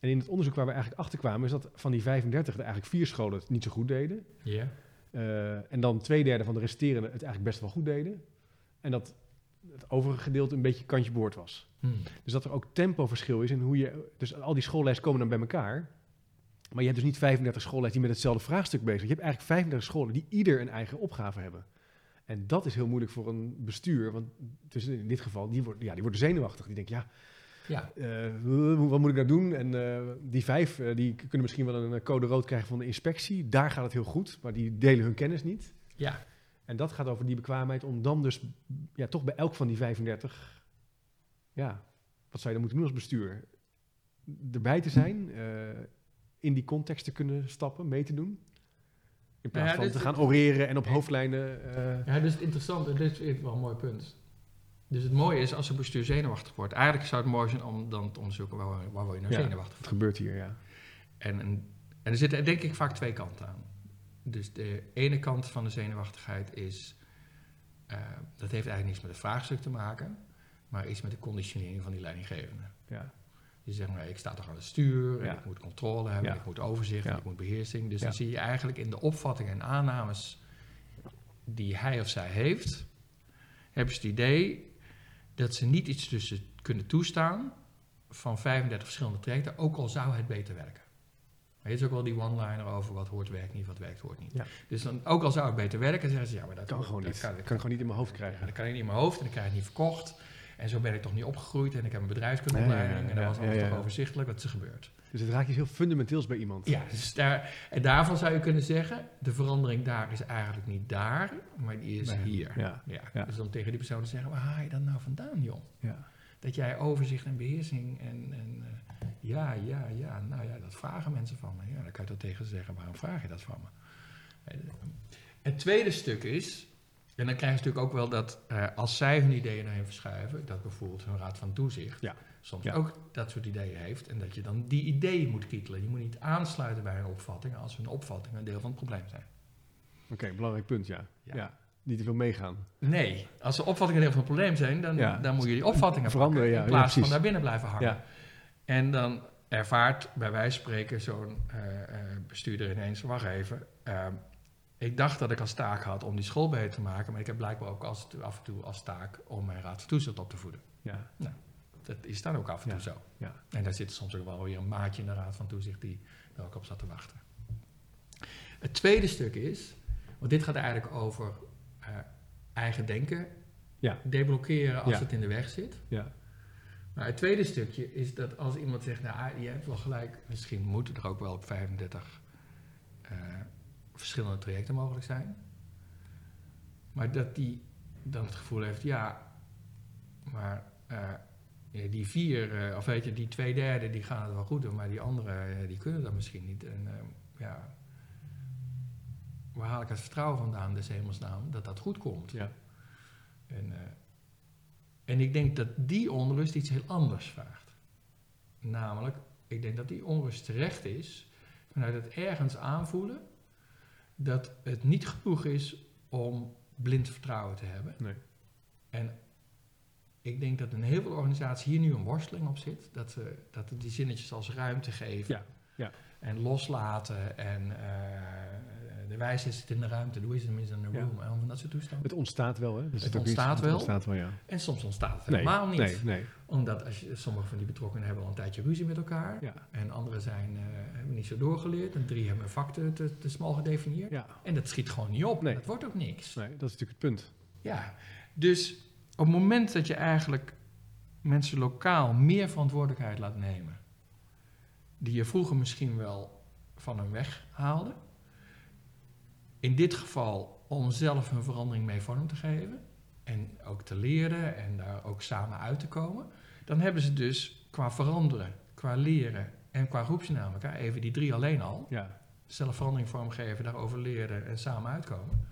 En in het onderzoek waar we eigenlijk achter kwamen, is dat van die 35 er eigenlijk vier scholen het niet zo goed deden. Ja. En dan twee derde van de resterende het eigenlijk best wel goed deden. En dat het overige gedeelte een beetje kantje boord was. Hm. Dus dat er ook tempoverschil is in hoe je. Dus al die schoollijsten komen dan bij elkaar. Maar je hebt dus niet 35 schoollijsten die met hetzelfde vraagstuk bezig zijn. Je hebt eigenlijk 35 scholen die ieder een eigen opgave hebben. En dat is heel moeilijk voor een bestuur. Want dus in dit geval, die, wordt, ja, die worden zenuwachtig. Die denken, ja, Ja. eh, wat moet ik nou doen? En eh, die vijf, eh, die kunnen misschien wel een code rood krijgen van de inspectie. Daar gaat het heel goed, maar die delen hun kennis niet. ja. En dat gaat over die bekwaamheid om dan dus ja, toch bij elk van die 35, ja, wat zou je dan moeten doen als bestuur? Erbij te zijn, eh, in die context te kunnen stappen, mee te doen. In plaats Ja, van te gaan oreren en op hoofdlijnen. eh, Ja, dus het interessante, dit is wel een mooi punt. Dus het mooie is als een bestuur zenuwachtig wordt. Eigenlijk zou het mooi zijn om dan te onderzoeken waar, waar, word je nou Ja. zenuwachtig wat gebeurt hier, ja. En, en, en er zitten denk ik vaak twee kanten aan. Dus de ene kant van de zenuwachtigheid is, eh, dat heeft eigenlijk niks met het vraagstuk te maken, maar iets met de conditionering van die leidinggevende. ja. Die zeggen, nou, ik sta toch aan het stuur, en Ja. ik moet controle hebben, Ja. ik moet overzicht, ik moet beheersing. Dus dan zie je eigenlijk in de opvattingen en aannames die hij of zij heeft, hebben ze het idee dat ze niet iets tussen kunnen toestaan van 35 verschillende trajecten, ook al zou het beter werken. Maar je is ook wel die one-liner over wat hoort werkt niet, wat werkt hoort niet. Ja. Dus dan, ook al zou het beter werken, zeggen ze ja, maar dat kan gewoon dat niet. Kan, Dat kan ik gewoon niet in mijn hoofd ja, krijgen. dat kan ik niet in mijn hoofd en dan krijg ik het niet verkocht. En zo ben ik toch niet opgegroeid en ik heb een bedrijfskundeopleiding en dat was altijd ja, toch overzichtelijk wat er gebeurt. Dus het raakt iets heel fundamenteels bij iemand. Ja, dus daar, en daarvan zou je kunnen zeggen, de verandering daar is eigenlijk niet daar, maar die is hier. Ja. Dus om tegen die persoon te zeggen, waar haal je dat nou vandaan, joh? Ja. Dat jij overzicht en beheersing en, en eh, ja, ja, ja, nou ja, dat vragen mensen van me. Ja, dan kan je toch tegen ze zeggen, waarom vraag je dat van me? Het tweede stuk is, en dan krijg je natuurlijk ook wel dat eh, als zij hun ideeën naar hen verschuiven, dat bijvoorbeeld hun raad van toezicht Ja. soms Ja. ook dat soort ideeën heeft en dat je dan die ideeën moet kietelen. Je moet niet aansluiten bij hun opvattingen als hun opvattingen een deel van het probleem zijn. Oké, belangrijk punt, ja. Ja. ja. Niet te veel meegaan. Nee, als de opvattingen een deel van het probleem zijn, dan, dan moet je die opvattingen Veranderen, in plaats van daar binnen blijven hangen. En dan ervaart bij wijze van spreken zo'n eh, eh, bestuurder ineens, wacht even, eh, ik dacht dat ik als taak had om die school beter te maken, maar ik heb blijkbaar ook als, af en toe als taak om mijn raad van toezicht op te voeden. Ja. Dat is dan ook af en toe Ja. zo. Ja. En daar zit soms ook wel weer een maatje in de raad van toezicht die er ook op zat te wachten. Het tweede stuk is, want dit gaat eigenlijk over eigen denken Ja. deblokkeren als Ja. het in de weg zit. Ja. Maar het tweede stukje is dat als iemand zegt, nou, je hebt wel gelijk, misschien moeten er ook wel op 35 eh, verschillende trajecten mogelijk zijn. Maar dat die dan het gevoel heeft, ja, maar eh, die vier, eh, of weet je, die twee derde, die gaan het wel goed doen, maar die anderen, die kunnen dat misschien niet. En eh, ja, waar haal ik het vertrouwen vandaan, des hemelsnaam, dat dat goed komt? Ja. En, en ik denk dat die onrust iets heel anders vraagt. Namelijk, ik denk dat die onrust terecht is vanuit het ergens aanvoelen dat het niet genoeg is om blind vertrouwen te hebben. Nee. En ik denk dat in heel veel organisaties hier nu een worsteling op zit. Dat, ze dat die zinnetjes als ruimte geven Ja, ja. en loslaten en eh, de wijsheid zit in de ruimte, the wisdom is in the Ja. room en van dat soort toestanden. Het ontstaat wel, hè? Is Het ontstaat wel. Het ontstaat wel, ja. En soms ontstaat het Nee, helemaal niet. Nee, nee. Omdat als je, sommige van die betrokkenen hebben al een tijdje ruzie met elkaar. Ja. En anderen zijn, eh, hebben niet zo doorgeleerd. En drie hebben een vak te, te, te smal gedefinieerd. Ja, En dat schiet gewoon niet op. Nee. Dat wordt ook niks. nee, dat is natuurlijk het punt. Ja, dus op het moment dat je eigenlijk mensen lokaal meer verantwoordelijkheid laat nemen, die je vroeger misschien wel van hun weg haalde, in dit geval om zelf hun verandering mee vorm te geven en ook te leren en daar ook samen uit te komen, dan hebben ze dus qua veranderen, qua leren en qua groepsdynamica, even die drie alleen al, Ja, zelf verandering vormgeven, daarover leren en samen uitkomen.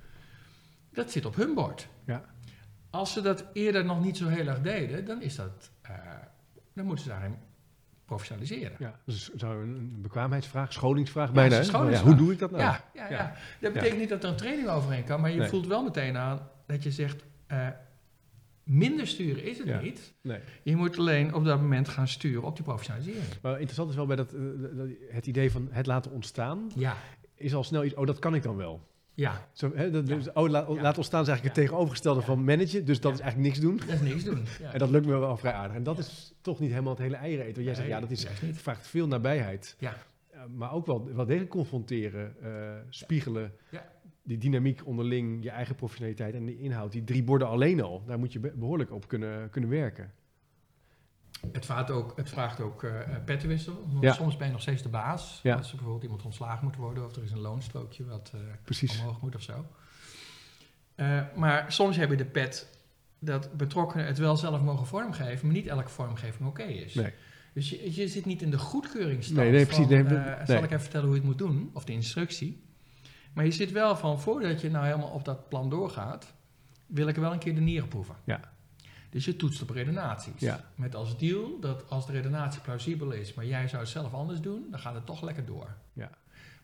Dat zit op hun bord. Ja. Als ze dat eerder nog niet zo heel erg deden, dan is dat, eh, dan moeten ze daarin professionaliseren. ja. Dus zou een, bekwaamheidsvraag, scholingsvraag Ja, bijna. Ja, hoe doe ik dat nou? ja, ja, ja. Dat betekent niet dat er een training overheen kan, maar je Nee. voelt wel meteen aan dat je zegt, eh, minder sturen is het niet. Nee. Je moet alleen op dat moment gaan sturen op die professionalisering. Maar interessant is wel bij dat, eh, dat- het idee van het laten ontstaan, Ja, is al snel iets, oh, dat kan ik dan wel. Ja, Zo, hè, dat, Ja. dus, oh, la- Ja. laat ontstaan is eigenlijk het tegenovergestelde van managen, dus dat is eigenlijk niks doen. dat is niks doen. Ja. En dat lukt me wel vrij aardig. En dat is toch niet helemaal het hele eieren eten. Want jij zegt, ja, dat is, niet. vraagt veel nabijheid. Ja. Eh, maar ook wel, wel degelijk confronteren, eh, spiegelen. Ja. Die dynamiek onderling, je eigen professionaliteit en de inhoud. Die drie borden alleen al, daar moet je be- behoorlijk op kunnen, kunnen werken. Het vraagt ook, het vraagt ook eh pettenwissel. Want Ja. Soms ben je nog steeds de baas. Ja. Als er bijvoorbeeld iemand ontslagen moet worden... of er is een loonstrookje wat eh, omhoog moet of zo. Eh, maar soms heb je de pet dat betrokkenen het wel zelf mogen vormgeven... maar niet elke vormgeving oké is. Nee. Dus je, je zit niet in de goedkeuringsstand Nee, nee, precies. van... Nee, eh, nee. zal ik even vertellen hoe je het moet doen? Of de instructie. Maar je zit wel van, voordat je nou helemaal op dat plan doorgaat... wil ik wel een keer de nieren proeven. Ja. Dus je toetst op redenaties. Ja. Met als deal dat als de redenatie plausibel is, maar jij zou het zelf anders doen, dan gaat het toch lekker door. Ja.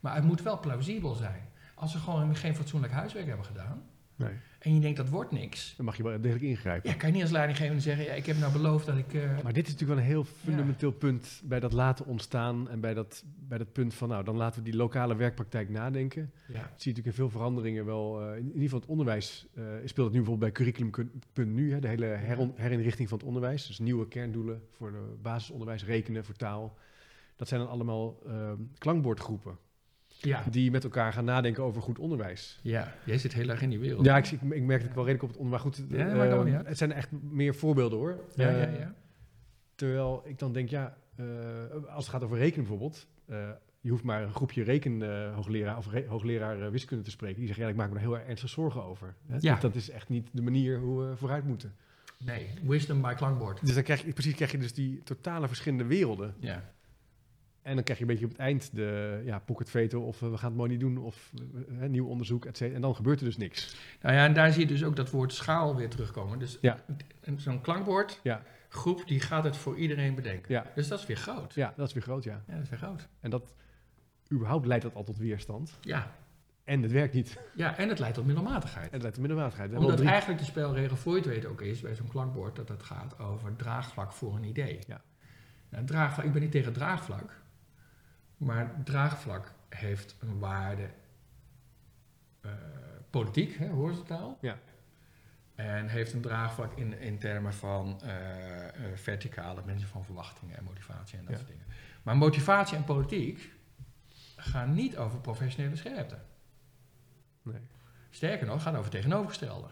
Maar het moet wel plausibel zijn. Als we gewoon geen fatsoenlijk huiswerk hebben gedaan Nee. en je denkt dat wordt niks, Dan mag je wel degelijk ingrijpen. ja, kan je niet als leidinggevende zeggen, ja, ik heb nou beloofd dat ik... eh, Maar dit is natuurlijk wel een heel fundamenteel punt bij dat laten ontstaan. En bij dat, bij dat punt van, nou, dan laten we die lokale werkpraktijk nadenken. ja. Dat zie je natuurlijk in veel veranderingen wel. eh, in ieder geval het onderwijs eh, speelt het nu bijvoorbeeld bij curriculum.nu, hè, de hele heron- herinrichting van het onderwijs. Dus nieuwe kerndoelen voor de basisonderwijs, rekenen, voor taal. Dat zijn dan allemaal eh, klankbordgroepen Ja. die met elkaar gaan nadenken over goed onderwijs. ja, jij zit heel erg in die wereld. Ja, ik, ik, ik merk dat ik wel redelijk op het onderwijs. Maar goed, Ja, eh, maar uit. het zijn echt meer voorbeelden hoor. ja, ja, Eh, ja. Terwijl ik dan denk, ja, eh, als het gaat over rekenen bijvoorbeeld. eh, je hoeft maar een groepje rekenhoogleraar of re- hoogleraar eh, wiskunde te spreken. Die zeggen, ja, ik maak me daar heel erg ernstig zorgen over. Hè? Ja. Dat, dat is echt niet de manier hoe we vooruit moeten. Nee, wisdom by klankbord. Dus dan krijg je, precies krijg je dus die totale verschillende werelden. Ja. En dan krijg je een beetje op het eind de ja, pocket veto of eh, we gaan het mooi niet doen of eh, nieuw onderzoek, et cetera. En dan gebeurt er dus niks. Nou ja, en daar zie je dus ook dat woord schaal weer terugkomen. Dus Ja. een- zo'n klankbord, Ja. groep, die gaat het voor iedereen bedenken. Ja, Dus dat is weer groot. ja dat is weer groot, ja. Ja, dat is weer groot. En dat, überhaupt leidt dat al tot weerstand. Ja. En het werkt niet. ja, en het leidt tot middelmatigheid. En het leidt tot middelmatigheid. Omdat drie- eigenlijk de spelregel voor je het weet ook is bij zo'n klankbord dat het gaat over draagvlak voor een idee. Ja. Nou, draagvlak, ik ben niet tegen draagvlak, maar draagvlak heeft een waarde eh, politiek, hè, horizontaal. Ja. En heeft een draagvlak in, in termen van eh, eh, verticale mensen van verwachtingen en motivatie en dat Ja. soort dingen. Maar motivatie en politiek gaan niet over professionele scherpte. Nee. Sterker nog, gaat over tegenovergestelde.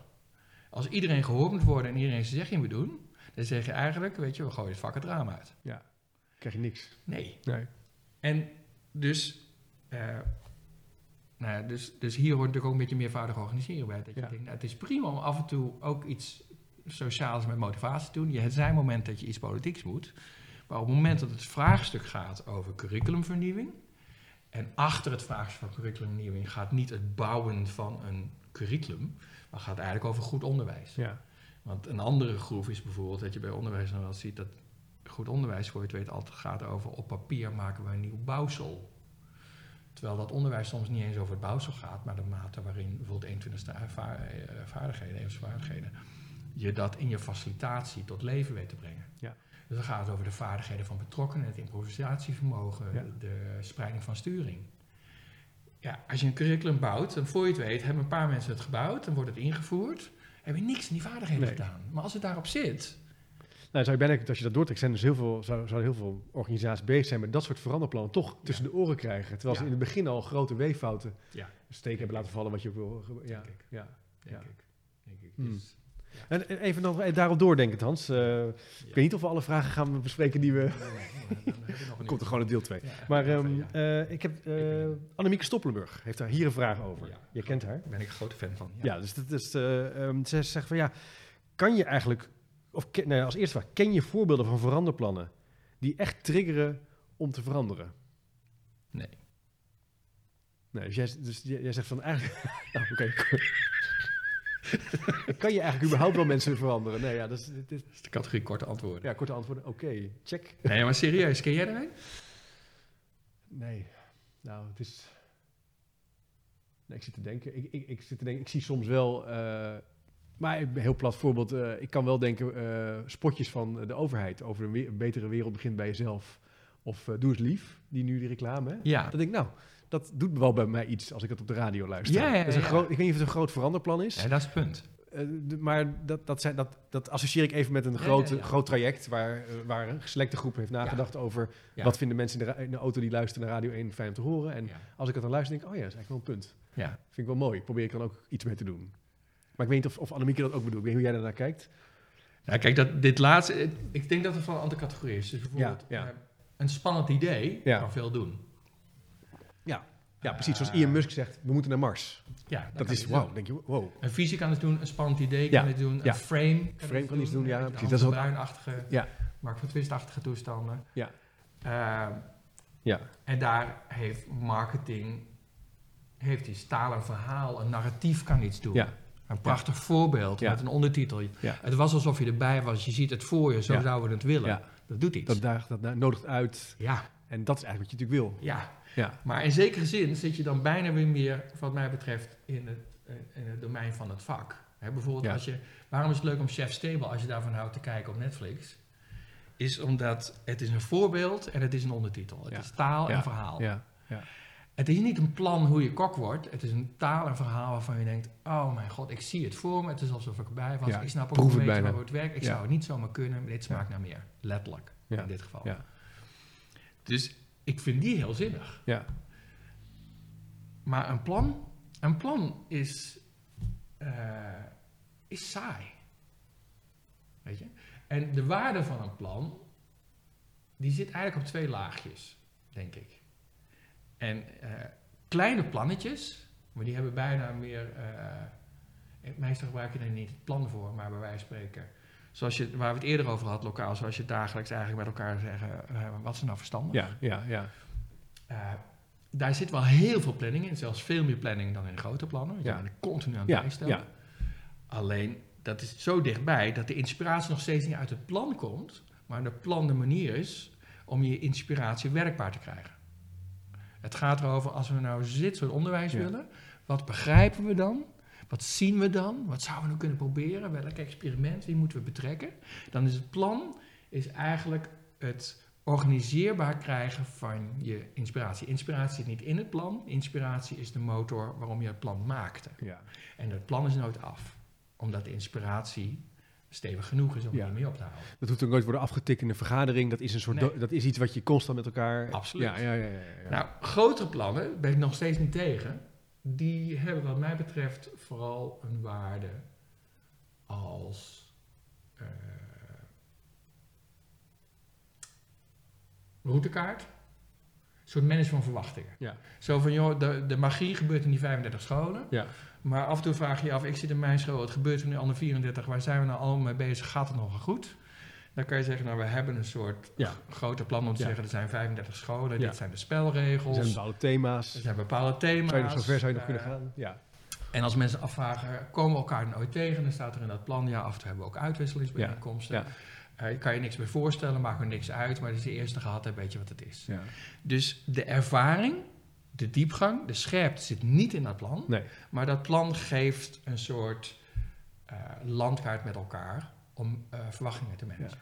Als iedereen gehoord moet worden en iedereen zijn zegje moet doen, dan zeg je eigenlijk, weet je, we gooien het vak het raam uit. krijg je niks. Nee. Nee. En dus, eh, nou ja, dus, dus hier hoort natuurlijk ook een beetje meervoudig organiseren bij. Dat je Ja. denkt, nou, het is prima om af en toe ook iets sociaals met motivatie te doen. Je, het zijn moment dat je iets politieks moet. Maar op het moment dat het vraagstuk gaat over curriculumvernieuwing. En achter het vraagstuk van curriculumvernieuwing gaat niet het bouwen van een curriculum. Maar gaat eigenlijk over goed onderwijs. Ja. Want een andere groef is bijvoorbeeld dat je bij onderwijs dan wel ziet dat goed onderwijs, voor je het weet, altijd gaat over op papier maken we een nieuw bouwsel. Terwijl dat onderwijs soms niet eens over het bouwsel gaat, maar de mate waarin bijvoorbeeld 21ste vaar- eh, vaardigheden, je dat in je facilitatie tot leven weet te brengen. Ja. Dus dan gaat het over de vaardigheden van betrokkenen, het improvisatievermogen, Ja. de spreiding van sturing. Ja, als je een curriculum bouwt, dan voor je het weet hebben een paar mensen het gebouwd, dan wordt het ingevoerd, heb je niks in die vaardigheden Nee. gedaan. Maar als het daarop zit, Nou, zou je bijna, als je dat doortrekt, zijn dus heel veel, zou, zouden heel veel organisaties bezig zijn met dat soort veranderplannen toch tussen de oren krijgen. Terwijl ze in het begin al grote weeffouten Ja. steken hebben laten vallen wat je ook wil. Ja, Denk ik. ja. denk Ja. ik. Denk ik. Hmm. Dus, En en even nog eh, daarop doordenken, Hans. Eh, Ik weet niet of we alle vragen gaan bespreken die we... een Komt er gewoon een deel 2. Ja, Maar ehm, ja. eh, ik heb... eh Annemieke Stoppelenburg heeft daar hier een vraag over. Ja. Je kent haar. Daar ben ik een grote fan van. Ja, dus dat is... eh, ehm, ze zegt van ja, kan je eigenlijk... Of nee, als eerste vraag, ken je voorbeelden van veranderplannen die echt triggeren om te veranderen? Nee. Nee, dus jij, dus jij jij zegt van eigenlijk... nou, oké. kan je eigenlijk überhaupt wel mensen veranderen? Nee, ja, dat is- Dat is de categorie korte antwoorden. ja, korte antwoorden. Oké, check. Nee, maar serieus, ken jij er een? Nee, nou, het is... Nee, ik zit te denken. Ik, ik, ik zit te denken, ik zie soms wel... eh, maar een heel plat voorbeeld. eh, ik kan wel denken, eh, spotjes van de overheid over een, we- betere wereld begint bij jezelf. Of eh, Doe eens lief, die nu die reclame. Hè? Ja. Dan denk ik, nou, dat doet wel bij mij iets als ik het op de radio luister. Ja, ja, Dat is een groot, ik weet niet of het een groot veranderplan is. Ja, dat is het punt. Maar dat, dat, zijn, dat, dat associeer ik even met een groot, ja, ja. groot traject waar, waar een selecte groep heeft nagedacht over wat vinden mensen in de, ra- in de auto die luisteren naar Radio 1 fijn om te horen. En als ik het dan luister, denk ik, oh ja, dat is eigenlijk wel een punt. Ja. Vind ik wel mooi. Probeer ik dan ook iets mee te doen. Maar ik weet niet of, of Annemieke dat ook bedoelt. Ik weet niet hoe jij daarnaar kijkt. Ja, kijk, dat, dit laatste, eh, ik denk dat het van een andere categorie is. Dus bijvoorbeeld, Ja, ja. eh, een spannend idee Ja. kan veel doen. Ja, precies. Zoals. Elon Musk zegt, we moeten naar Mars. Ja, Dat is, wauw. doen. denk je, wow. Een visie kan het doen, een spannend idee Ja, kan het doen, ja. een frame kan, Frame het kan iets doen, ja, Een. Dat is wat- bruinachtige, Ja. Mark van Twist-achtige toestanden. Ja. Eh, Ja. En daar heeft marketing, heeft die stalen verhaal, een narratief kan iets doen. Ja. Een prachtig voorbeeld Ja. met een ondertitel. Ja. Het was alsof je erbij was, je ziet het voor je, zo Ja. zouden we het willen. Ja. Dat doet iets. Dat, daagt, dat nodigt uit. ja, En dat is eigenlijk wat je natuurlijk wil. ja. Ja. Maar in zekere zin zit je dan bijna weer meer, wat mij betreft, in het, eh, in het domein van het vak. Hè, bijvoorbeeld Ja. als je, waarom is het leuk om Chef Stable, als je daarvan houdt, te kijken op Netflix? Is omdat het is een voorbeeld en het is een ondertitel. Het Ja. is taal Ja. en verhaal. Ja. Het is niet een plan hoe je kok wordt. Het is een taal en verhaal waarvan je denkt... oh mijn god, ik zie het voor me. Het is alsof ik erbij was. Ja, ik snap ook een beetje hoe het werkt. Ik Ja. zou het niet zomaar kunnen, maar dit smaakt naar meer. Letterlijk, in dit geval. Ja. Dus ik vind die heel zinnig. Ja. Maar een plan, een plan is, eh, is saai. Weet je? En de waarde van een plan, die zit eigenlijk op twee laagjes, denk ik. En eh, kleine plannetjes, maar die hebben bijna meer... eh, meestal gebruik je er niet het plan voor, maar bij wijze van spreken... Zoals je, waar we het eerder over hadden, lokaal, zoals je dagelijks eigenlijk met elkaar zeggen... eh, wat is nou verstandig? Ja. Ja. Ja. Daar zit wel heel veel planning in, zelfs veel meer planning dan in grote plannen. Je Ja. bent continu aan het Ja. bijstellen. Ja. Alleen, dat is zo dichtbij dat de inspiratie nog steeds niet uit het plan komt, maar de plan de manier is om je inspiratie werkbaar te krijgen. Het gaat erover, als we nou dit soort onderwijs Ja. willen, wat begrijpen we dan? Wat zien we dan? Wat zouden we nou kunnen proberen? Welk experiment? Wie moeten we betrekken? Dan is het plan is eigenlijk het organiseerbaar krijgen van je inspiratie. Inspiratie zit niet in het plan. Inspiratie is de motor waarom je het plan maakte. Ja. En het plan is nooit af. Omdat de inspiratie stevig genoeg is om Ja. mee op te houden. Dat hoeft ook nooit worden afgetikt in een vergadering. Dat is, een soort Nee. dat is iets wat je constant met elkaar... Absoluut. Ja, ja, ja. ja, ja. Nou, grotere plannen ben ik nog steeds niet tegen. Die hebben wat mij betreft vooral een waarde als eh, routekaart. Een soort management van verwachtingen. Ja. Zo van, joh, de, de magie gebeurt in die 35 scholen. Ja. Maar af en toe vraag je je af, ik zit in mijn school, het gebeurt in de andere 34, waar zijn we nou allemaal mee bezig? Gaat het nog goed? Dan kan je zeggen, nou, we hebben een soort Ja. grote plan om te Ja. zeggen, er zijn 35 scholen, Ja. dit zijn de Er spelregels. zijn bepaalde thema's. Er zijn bepaalde thema's. Zou je nog zo ver zou je nog Eh, kunnen gaan? Ja. En als mensen afvragen, komen we elkaar nooit tegen? Dan staat er in dat plan, ja, af en toe hebben we ook uitwisselingsbijeenkomsten. Ja. Eh, je kan je niks meer voorstellen, maakt er niks uit, maar als je de eerste gehad weet je wat het is. Ja. Dus de ervaring de diepgang, de scherpte zit niet in dat plan. Nee. Maar dat plan geeft een soort eh, landkaart met elkaar om eh, verwachtingen te managen.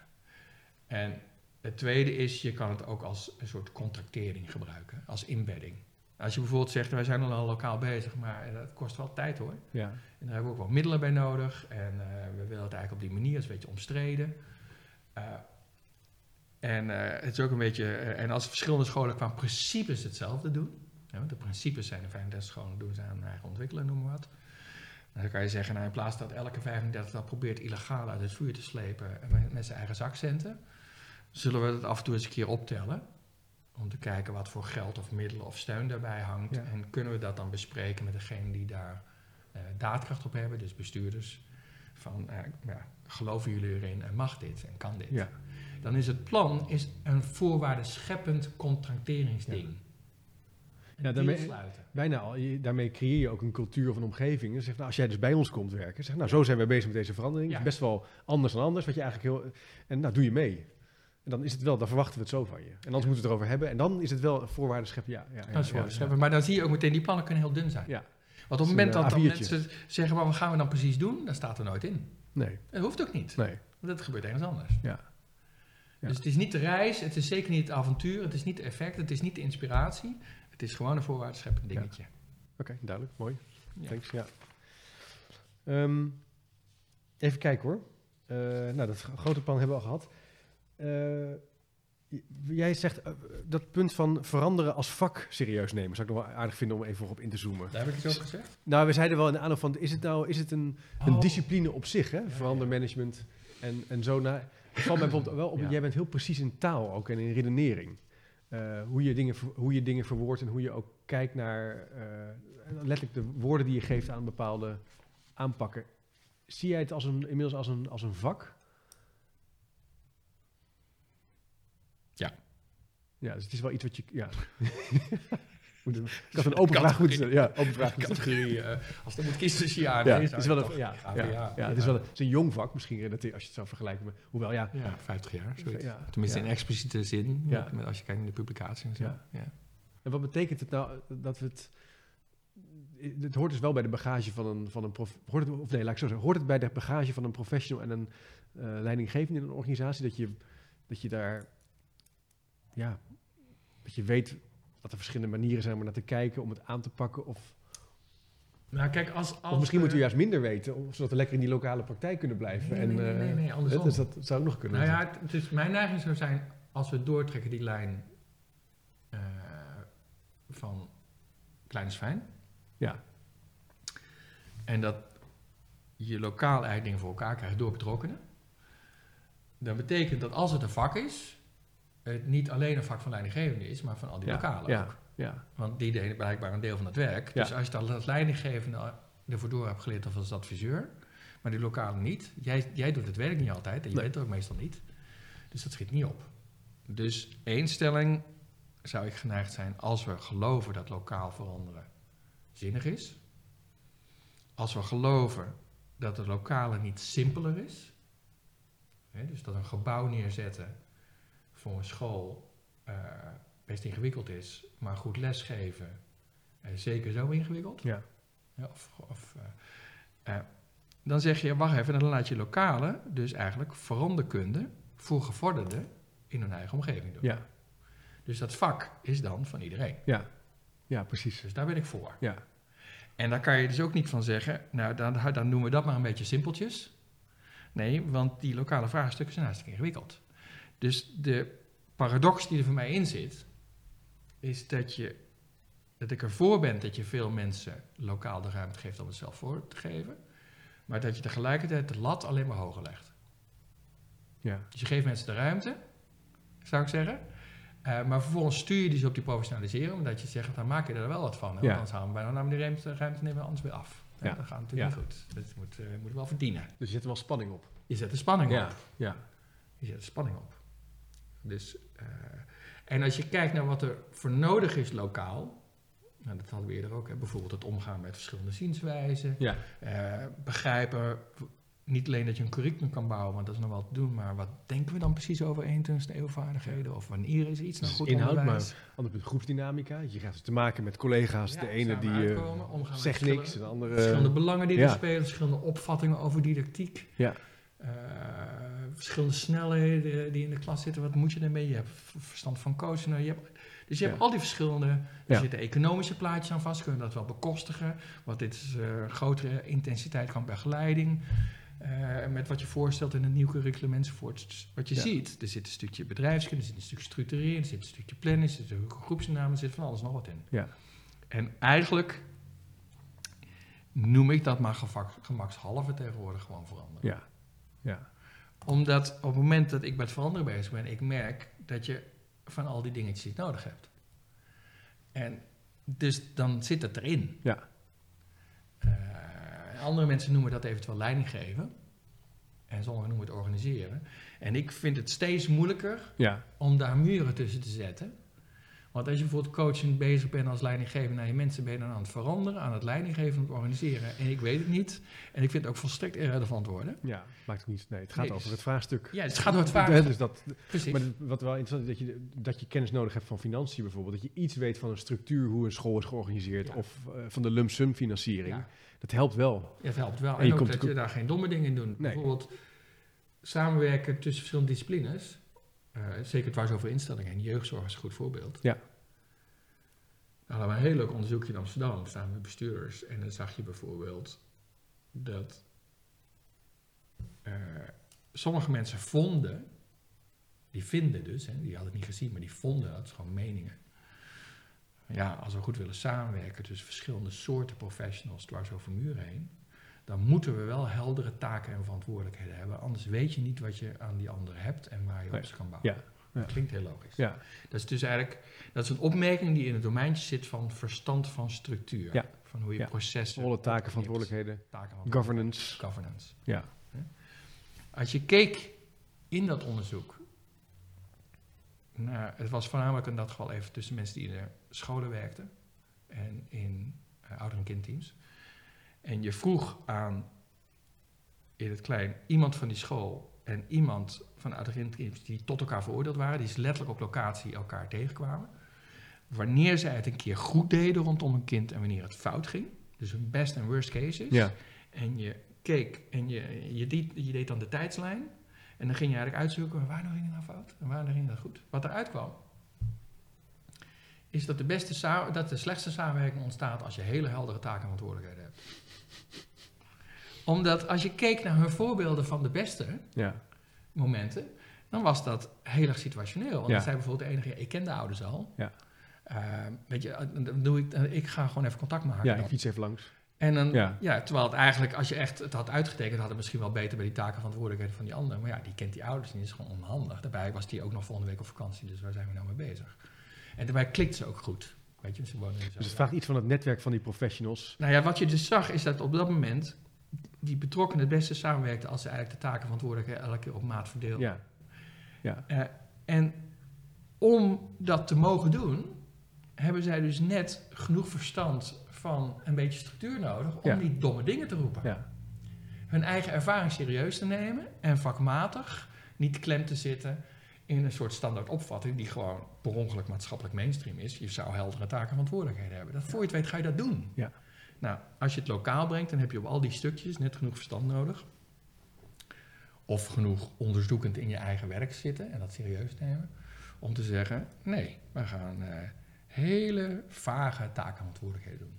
En het tweede is, je kan het ook als een soort contractering gebruiken, als embedding. Als je bijvoorbeeld zegt, wij zijn al lokaal bezig, maar dat kost wel tijd hoor. Ja. En daar hebben we ook wel middelen bij nodig. En eh, we willen het eigenlijk op die manier, dat is een beetje omstreden. Eh, en eh, het is ook een beetje, eh, en als verschillende scholen qua principes hetzelfde doen, want de principes zijn de 35 scholen doen ze aan eigen ontwikkelen, noem maar wat. Dan kan je zeggen, nou, in plaats dat elke 35 dat probeert illegaal uit het vuur te slepen en met, met zijn eigen zakcenten, zullen we het af en toe eens een keer optellen. Om te kijken wat voor geld of middelen of steun daarbij hangt. Ja. En kunnen we dat dan bespreken met degene die daar eh, daadkracht op hebben, dus bestuurders. Van, eh, ja, geloven jullie erin en mag dit en kan dit? Ja. Dan is het plan is een voorwaarde scheppend contracteringsding. Ja, daarmee- sluiten. Bijna al. Je- daarmee creëer je ook een cultuur of een omgeving. En zeg, nou, als jij dus bij ons komt werken, zeg, nou, zo zijn we bezig met deze verandering. Ja. Het is best wel anders dan anders, wat je eigenlijk heel... En nou, doe je mee. En dan is het wel, dan verwachten we het zo van je. En anders moeten we het erover hebben. En dan is het wel voorwaarden scheppen. Ja, ja, scheppen. Maar dan zie je ook meteen, die plannen kunnen heel dun zijn. Ja. Want op het moment dat een dan A4'tje. mensen zeggen, maar wat gaan we dan precies doen? Dan staat er nooit in. Nee, Dat hoeft ook niet. nee. Want dat gebeurt ergens anders. Ja. Ja. Dus het is niet de reis, het is zeker niet het avontuur, het is niet het effect, het is niet de inspiratie. Het is gewoon een voorwaarde scheppend dingetje. Oké, duidelijk. Mooi. Ja. Thanks, ja. Ehm, even kijken hoor. Eh, nou, dat grote plan hebben we al gehad. Eh, jij zegt eh, dat punt van veranderen als vak serieus nemen. Zou ik nog wel aardig vinden om even op in te zoomen. Daar heb ik iets over gezegd. Nou, we zeiden wel in de aanloop van, is het nou is het een, een Oh. discipline op zich, hè? Verandermanagement en, en zo. naar. het valt mij bijvoorbeeld wel op, jij bent heel precies in taal ook en in redenering. Eh, hoe, je dingen, hoe je dingen verwoordt en hoe je ook kijkt naar eh, letterlijk de woorden die je geeft aan bepaalde aanpakken. Zie jij het als een, inmiddels als een, als een vak? Ja. Ja, dus het is wel iets wat je... Ja. Moet het- ik had een open vraag moeten stellen. Ja, open vraag. Categorie, eh, als er moet kiezen tussen ja en Ja, nee, het is wel een, ja, ja, het is wel een, het is een jong vak misschien, relateer- als je het zou vergelijken met... Hoewel, ja, Ja, 50 jaar, zoiets. Tenminste in expliciete zin, met- als je kijkt naar de publicatie en zo. Ja. En wat betekent het nou dat we het... Het hoort dus wel bij de bagage van een, van een prof, hoort het, of nee, laat ik zo zeggen. Hoort het bij de bagage van een professional en een eh, leidinggevende in een organisatie dat je, dat je daar, ja, dat je weet dat er verschillende manieren zijn om naar te kijken, om het aan te pakken, of, Nou, kijk, als, als of misschien moeten we juist minder weten, zodat we lekker in die lokale praktijk kunnen blijven. Nee, en, nee, nee, eh, nee, nee, andersom. Dus dat zou ook nog kunnen. Nou ja, het, dus mijn neiging zou zijn, als we doortrekken die lijn eh, van klein is fijn. Ja. En dat je lokaal eigenlijk dingen voor elkaar krijgt door betrokkenen. Dan betekent dat als het een vak is, het niet alleen een vak van leidinggevende is, maar van al die ja, lokalen ja, ook. ja, Want die deden blijkbaar een deel van het werk. Dus als je dat als leidinggevende ervoor door hebt geleerd of als adviseur, maar die lokale niet. Jij, jij doet het werk niet altijd en je Nee. weet het ook meestal niet. Dus dat schiet niet op. Dus één stelling zou ik geneigd zijn als we geloven dat lokaal veranderen zinnig is. Als we geloven dat het lokale niet simpeler is. Hè, dus dat een gebouw neerzetten voor een school eh, best ingewikkeld is, maar goed lesgeven eh, zeker zo ingewikkeld. ja, Ja, of, of, eh, dan zeg je, wacht even, dan laat je lokale dus eigenlijk veranderkunde voor gevorderden in hun eigen omgeving doen. ja, Dus dat vak is dan van iedereen. ja, ja, precies. Dus daar ben ik voor. Ja, En daar kan je dus ook niet van zeggen, nou dan, dan noemen we dat maar een beetje simpeltjes. Nee, want die lokale vraagstukken zijn hartstikke ingewikkeld. Dus de paradox die er voor mij in zit, is dat, je, dat ik ervoor ben dat je veel mensen lokaal de ruimte geeft om het zelf voor te geven. Maar dat je tegelijkertijd de lat alleen maar hoger legt. ja, Dus je geeft mensen de ruimte, zou ik zeggen. Eh, maar vervolgens stuur je die ze op die professionaliseren, omdat je zegt, dan maak je er wel wat van. Hè? Want Ja. anders houden we bijna nou, die ruimte, ruimte nemen we anders weer af. Ja, Ja. Dat gaat natuurlijk Ja. niet goed. Dat moet, eh, moet wel verdienen. dus je zet er wel spanning op. Je zet de spanning Ja, op. ja, Je zet de spanning op. Dus, eh, en als je kijkt naar wat er voor nodig is lokaal, nou, dat hadden we eerder ook, hè, bijvoorbeeld het omgaan met verschillende zienswijzen, ja, eh, begrijpen niet alleen dat je een curriculum kan bouwen, want dat is nog wel te doen, maar wat denken we dan precies over 21ste eeuw vaardigheden? Of wanneer is iets nou Dus goed inhoud, onderwijs? Punt, groepsdynamica. Je krijgt dus te maken met collega's. Ja, de ene die eh, uitkomen, zegt niks, de andere... Verschillende belangen die ja. er spelen, verschillende opvattingen over didactiek. Ja. Verschillende snelheden die in de klas zitten. Wat moet je ermee? Je hebt verstand van coachen. Je hebt, dus je Ja. hebt al die verschillende... Er Ja. zitten economische plaatjes aan vast. Kunnen dat wel bekostigen? Want dit is eh, grotere intensiteit van begeleiding. eh, met wat je voorstelt in een nieuw curriculum enzovoort. Dus wat je Ja. ziet, er zit een stukje bedrijfskunde, er zit een stukje structureren, er zit een stukje plannen, er zit een groepsnaam, er zit van alles nog wat in. Ja. En eigenlijk noem ik dat maar gevak- gemakshalve tegenwoordig gewoon veranderen. Ja. Ja. Omdat op het moment dat ik met veranderen bezig ben, ik merk dat je van al die dingetjes iets nodig hebt. En dus dan zit het erin. Ja. Eh, andere mensen noemen dat eventueel leiding geven. En sommigen noemen het organiseren. En ik vind het steeds moeilijker Ja. om daar muren tussen te zetten. Want als je bijvoorbeeld coachend bezig bent als leidinggever naar je mensen, ben je dan aan het veranderen, aan het leidinggeven, aan het organiseren. En ik weet het niet. En ik vind het ook volstrekt irrelevant worden. Ja. Maakt ook niet... Nee, het gaat Nee, over dus- het vraagstuk. Ja, dus het gaat door het. Dus dat, Precies. maar het- wat wel interessant is, dat je, dat je kennis nodig hebt van financiën bijvoorbeeld. Dat je iets weet van een structuur, hoe een school is georganiseerd. Ja. Of eh, van de lump sum financiering. Ja. Dat helpt wel. Ja, het helpt wel. En En, je ook komt dat je daar geen domme dingen in doet. Nee. Bijvoorbeeld samenwerken tussen verschillende disciplines. Eh, zeker dwars over instellingen. En jeugdzorg is een goed voorbeeld. Ja. Nou, hadden we een heel leuk onderzoekje in Amsterdam. Samen met bestuurders. En dan zag je bijvoorbeeld dat eh, sommige mensen vonden... Die vinden dus, hè, die hadden het niet gezien, maar die vonden, dat gewoon meningen. Ja, als we goed willen samenwerken tussen verschillende soorten professionals dwars over muren heen, dan moeten we wel heldere taken en verantwoordelijkheden hebben. Anders weet je niet wat je aan die ander hebt en waar je Nee. op ze kan bouwen. Ja. Ja. Klinkt heel logisch. Ja. Dat is dus eigenlijk dat is een opmerking die in het domeintje zit van verstand van structuur. Ja. Van hoe je Ja. processen. Rollen, taken, verantwoordelijkheden. Taken van Governance. governance. Ja. Als je keek in dat onderzoek. Nou, het was voornamelijk in dat geval even tussen mensen die in de scholen werkten en in eh, ouder- en kindteams. En je vroeg aan in het klein iemand van die school en iemand van de die tot elkaar veroordeeld waren, die is letterlijk op locatie elkaar tegenkwamen. Wanneer zij het een keer goed deden rondom een kind en wanneer het fout ging, dus hun best en worst cases, Ja. en je keek en je, je, deed, je deed dan de tijdslijn. En dan ging je eigenlijk uitzoeken, waar nou ging het nou fout en waar ging dat goed. Wat eruit kwam, is dat de, beste dat de slechtste samenwerking ontstaat als je hele heldere taken en verantwoordelijkheden hebt. Omdat als je keek naar hun voorbeelden van de beste Ja. momenten, dan was dat heel erg situationeel. Want Ja. zei bijvoorbeeld de enige, ik ken de ouders al. Ja. Eh, weet je, eh, dan doe ik, ik ga gewoon even contact maken. Ja, dan. ik fiets even langs. En dan, Ja. ja. terwijl het eigenlijk, als je echt het had uitgetekend, had het misschien wel beter bij die taken en verantwoordelijkheden van die ander. Maar ja, die kent die ouders en die is gewoon onhandig. Daarbij was die ook nog volgende week op vakantie, dus waar zijn we nou mee bezig? En daarbij klikt ze ook goed. Weet je, ze wonen in Dus het vraagt iets van het netwerk van die professionals. Nou ja, wat je dus zag, is dat op dat moment die betrokkenen het beste samenwerkten als ze eigenlijk de taken en verantwoordelijkheden elke keer op maat verdeelden. Ja. Eh, en om dat te mogen doen, hebben zij dus net genoeg verstand van een beetje structuur nodig om Ja. niet domme dingen te roepen. Ja. Hun eigen ervaring serieus te nemen en vakmatig niet klem te zitten in een soort standaard opvatting die gewoon per ongeluk maatschappelijk mainstream is. Je zou heldere taken en verantwoordelijkheden hebben. Dat voor je het weet ga je dat doen. Ja. Nou, als je het lokaal brengt, dan heb je op al die stukjes net genoeg verstand nodig. Of genoeg onderzoekend in je eigen werk zitten en dat serieus nemen. Om te zeggen, nee, we gaan eh, hele vage taken en verantwoordelijkheden doen.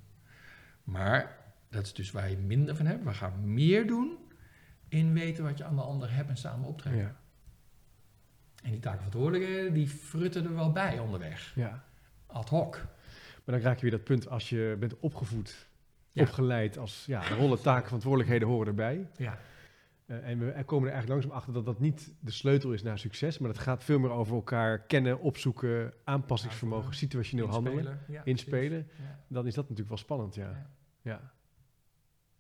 Maar dat is dus waar je minder van hebt. We gaan meer doen in weten wat je aan de ander hebt en samen optrekken. Ja. En die taken en verantwoordelijkheden, die frutten er wel bij onderweg. ja. Ad hoc. Maar dan raak je weer dat punt als je bent opgevoed, Ja. opgeleid als ja, rollen, taken, verantwoordelijkheden horen erbij. Ja. Eh, en we komen er eigenlijk langzaam achter dat dat niet de sleutel is naar succes, maar dat gaat veel meer over elkaar kennen, opzoeken, aanpassingsvermogen, situationeel handelen, Inspelen. Ja, inspelen. precies. Ja. Dan is dat natuurlijk wel spannend, ja. Ja.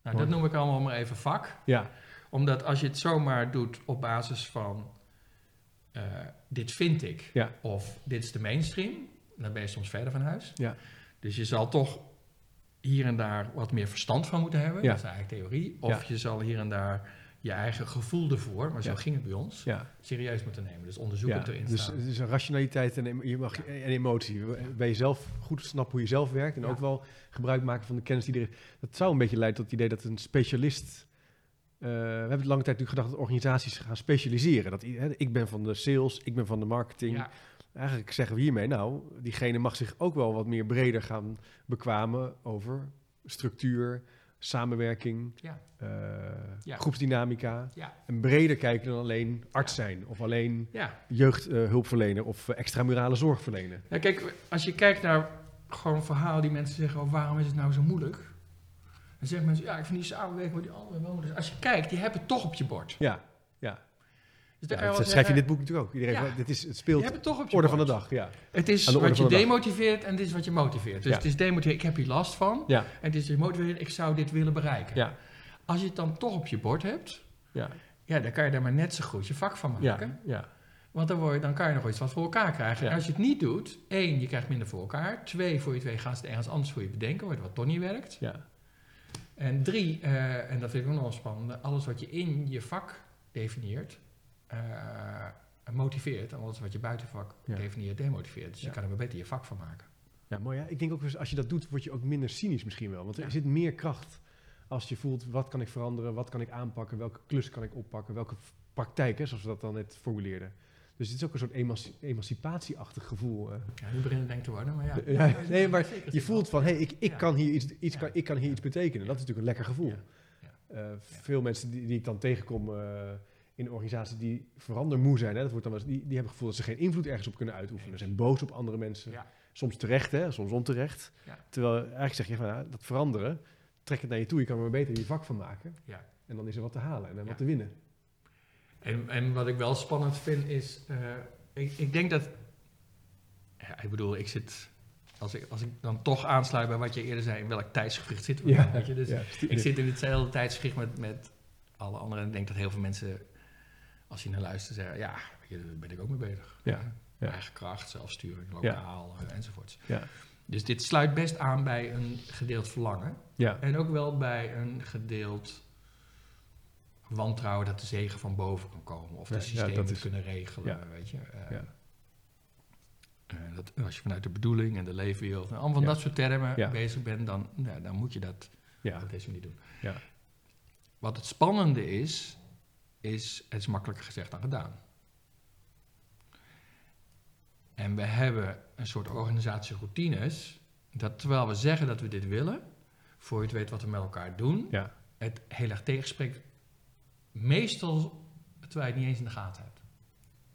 Nou, dat noem ik allemaal maar even vak. ja, Omdat als je het zomaar doet op basis van eh, dit vind ik Ja. of dit is de mainstream, dan ben je soms verder van huis. Ja. Dus je zal toch hier en daar wat meer verstand van moeten hebben. Ja. Dat is eigenlijk theorie. Of Ja. je zal hier en daar je eigen gevoel ervoor, maar zo Ja. ging het bij ons, Ja, serieus moeten nemen. Dus onderzoek ja. het erin dus staan. het rationaliteit en, je mag, en emotie. Bij jezelf goed snappen hoe je zelf werkt en ook wel gebruik maken van de kennis die er is. Dat zou een beetje leiden tot het idee dat een specialist... eh, we hebben lange tijd natuurlijk gedacht dat organisaties gaan specialiseren. Dat, ik ben van de sales, ik ben van de marketing. Eigenlijk zeggen we hiermee, nou, diegene mag zich ook wel wat meer breder gaan bekwamen over structuur, samenwerking, ja, eh, Ja. groepsdynamica. ja, En breder kijken dan alleen arts zijn of alleen jeugdhulpverlener of uh, extramurale zorg verlenen. Ja, kijk, als je kijkt naar gewoon verhalen die mensen zeggen, oh, waarom is het nou zo moeilijk? Dan zeggen mensen, ja, ik vind die samenwerking met die andere bewoners. Als je kijkt, die hebben het toch op je bord. Ja. Dus ja je dat schrijf je in dit boek natuurlijk ook. Iedereen, Ja. dit is, het speelt hebben het toch op je orde van de dag. Ja, Het is wat je dag. demotiveert en dit is wat je motiveert. Dus Ja. het is demotiveert, ik heb hier last van. ja, En het is je motiveert, ik zou dit willen bereiken. ja, Als je het dan toch op je bord hebt, ja, ja, dan kan je daar maar net zo goed je vak van maken. ja, ja, Want dan, word je, dan kan je nog iets wat voor elkaar krijgen. En als je het niet doet, één, je krijgt minder voor elkaar. Twee, voor je twee gaan ze het ergens anders voor je bedenken, wat- niet werkt. ja, En drie, eh, en dat vind ik ook nog wel spannend, alles wat je in je vak definieert, eh, motiveert. En alles wat je buiten je vak Ja. definieert, demotiveert. Dus je kan er maar beter je vak van maken. ja, mooi. Ik denk ook, als je dat doet, word je ook minder cynisch misschien wel. Want er zit meer kracht als je voelt, wat kan ik veranderen, wat kan ik aanpakken, welke klus kan ik oppakken, welke praktijk, hè, zoals we dat dan net formuleerden. Dus het is ook een soort emanci- emancipatieachtig gevoel. eh. Ja, nu begint het denk te worden, maar ja. Ja, nee, maar Je voelt van, hé, hey, ik, ik, kan hier iets, kan, ik kan hier iets betekenen. Dat is natuurlijk een lekker gevoel. Eh, Veel mensen die, die ik dan tegenkom eh, in organisaties die verandermoe zijn, hè, dat wordt dan wel eens- die, die hebben het gevoel dat ze geen invloed ergens op kunnen uitoefenen. Ze zijn boos op andere mensen. Ja. Soms terecht, hè, soms onterecht. Ja. Terwijl eigenlijk zeg je van, ja, dat veranderen, trek het naar je toe. Je kan er maar beter je vak van maken. Ja. En dan is er wat te halen en dan Ja. wat te winnen. En, en wat ik wel spannend vind is, eh, ik, ik denk dat, ja, ik bedoel, ik zit, als ik, als ik dan toch aansluit bij wat je eerder zei, in welk tijdsgevricht zitten we weet je? Dus ja. ik zit in hetzelfde tijdsgevricht met, met alle anderen en ik denk dat heel veel mensen, als je naar luistert, zeggen, ja, daar ben ik ook mee bezig. Ja, ja. Eigen kracht, zelfsturing, lokaal eh, enzovoorts. Ja. Dus dit sluit best aan bij een gedeeld verlangen. Ja. En ook wel bij een gedeeld wantrouwen dat de zegen van boven kan komen. Of de Ja, ja, systemen is- kunnen regelen, ja. weet je. Eh, Ja. eh, dat, als je vanuit de bedoeling en de leefwereld en allemaal van Ja. dat soort termen Ja. bezig bent, dan, ja, dan moet je dat Ja. op deze manier doen. Ja. Wat het spannende is, is het is makkelijker gezegd dan gedaan. En we hebben een soort organisatieroutines, dat terwijl we zeggen dat we dit willen, voor je het weet wat we met elkaar doen, Ja. het heel erg tegenspreekt, meestal terwijl je het niet eens in de gaten hebt.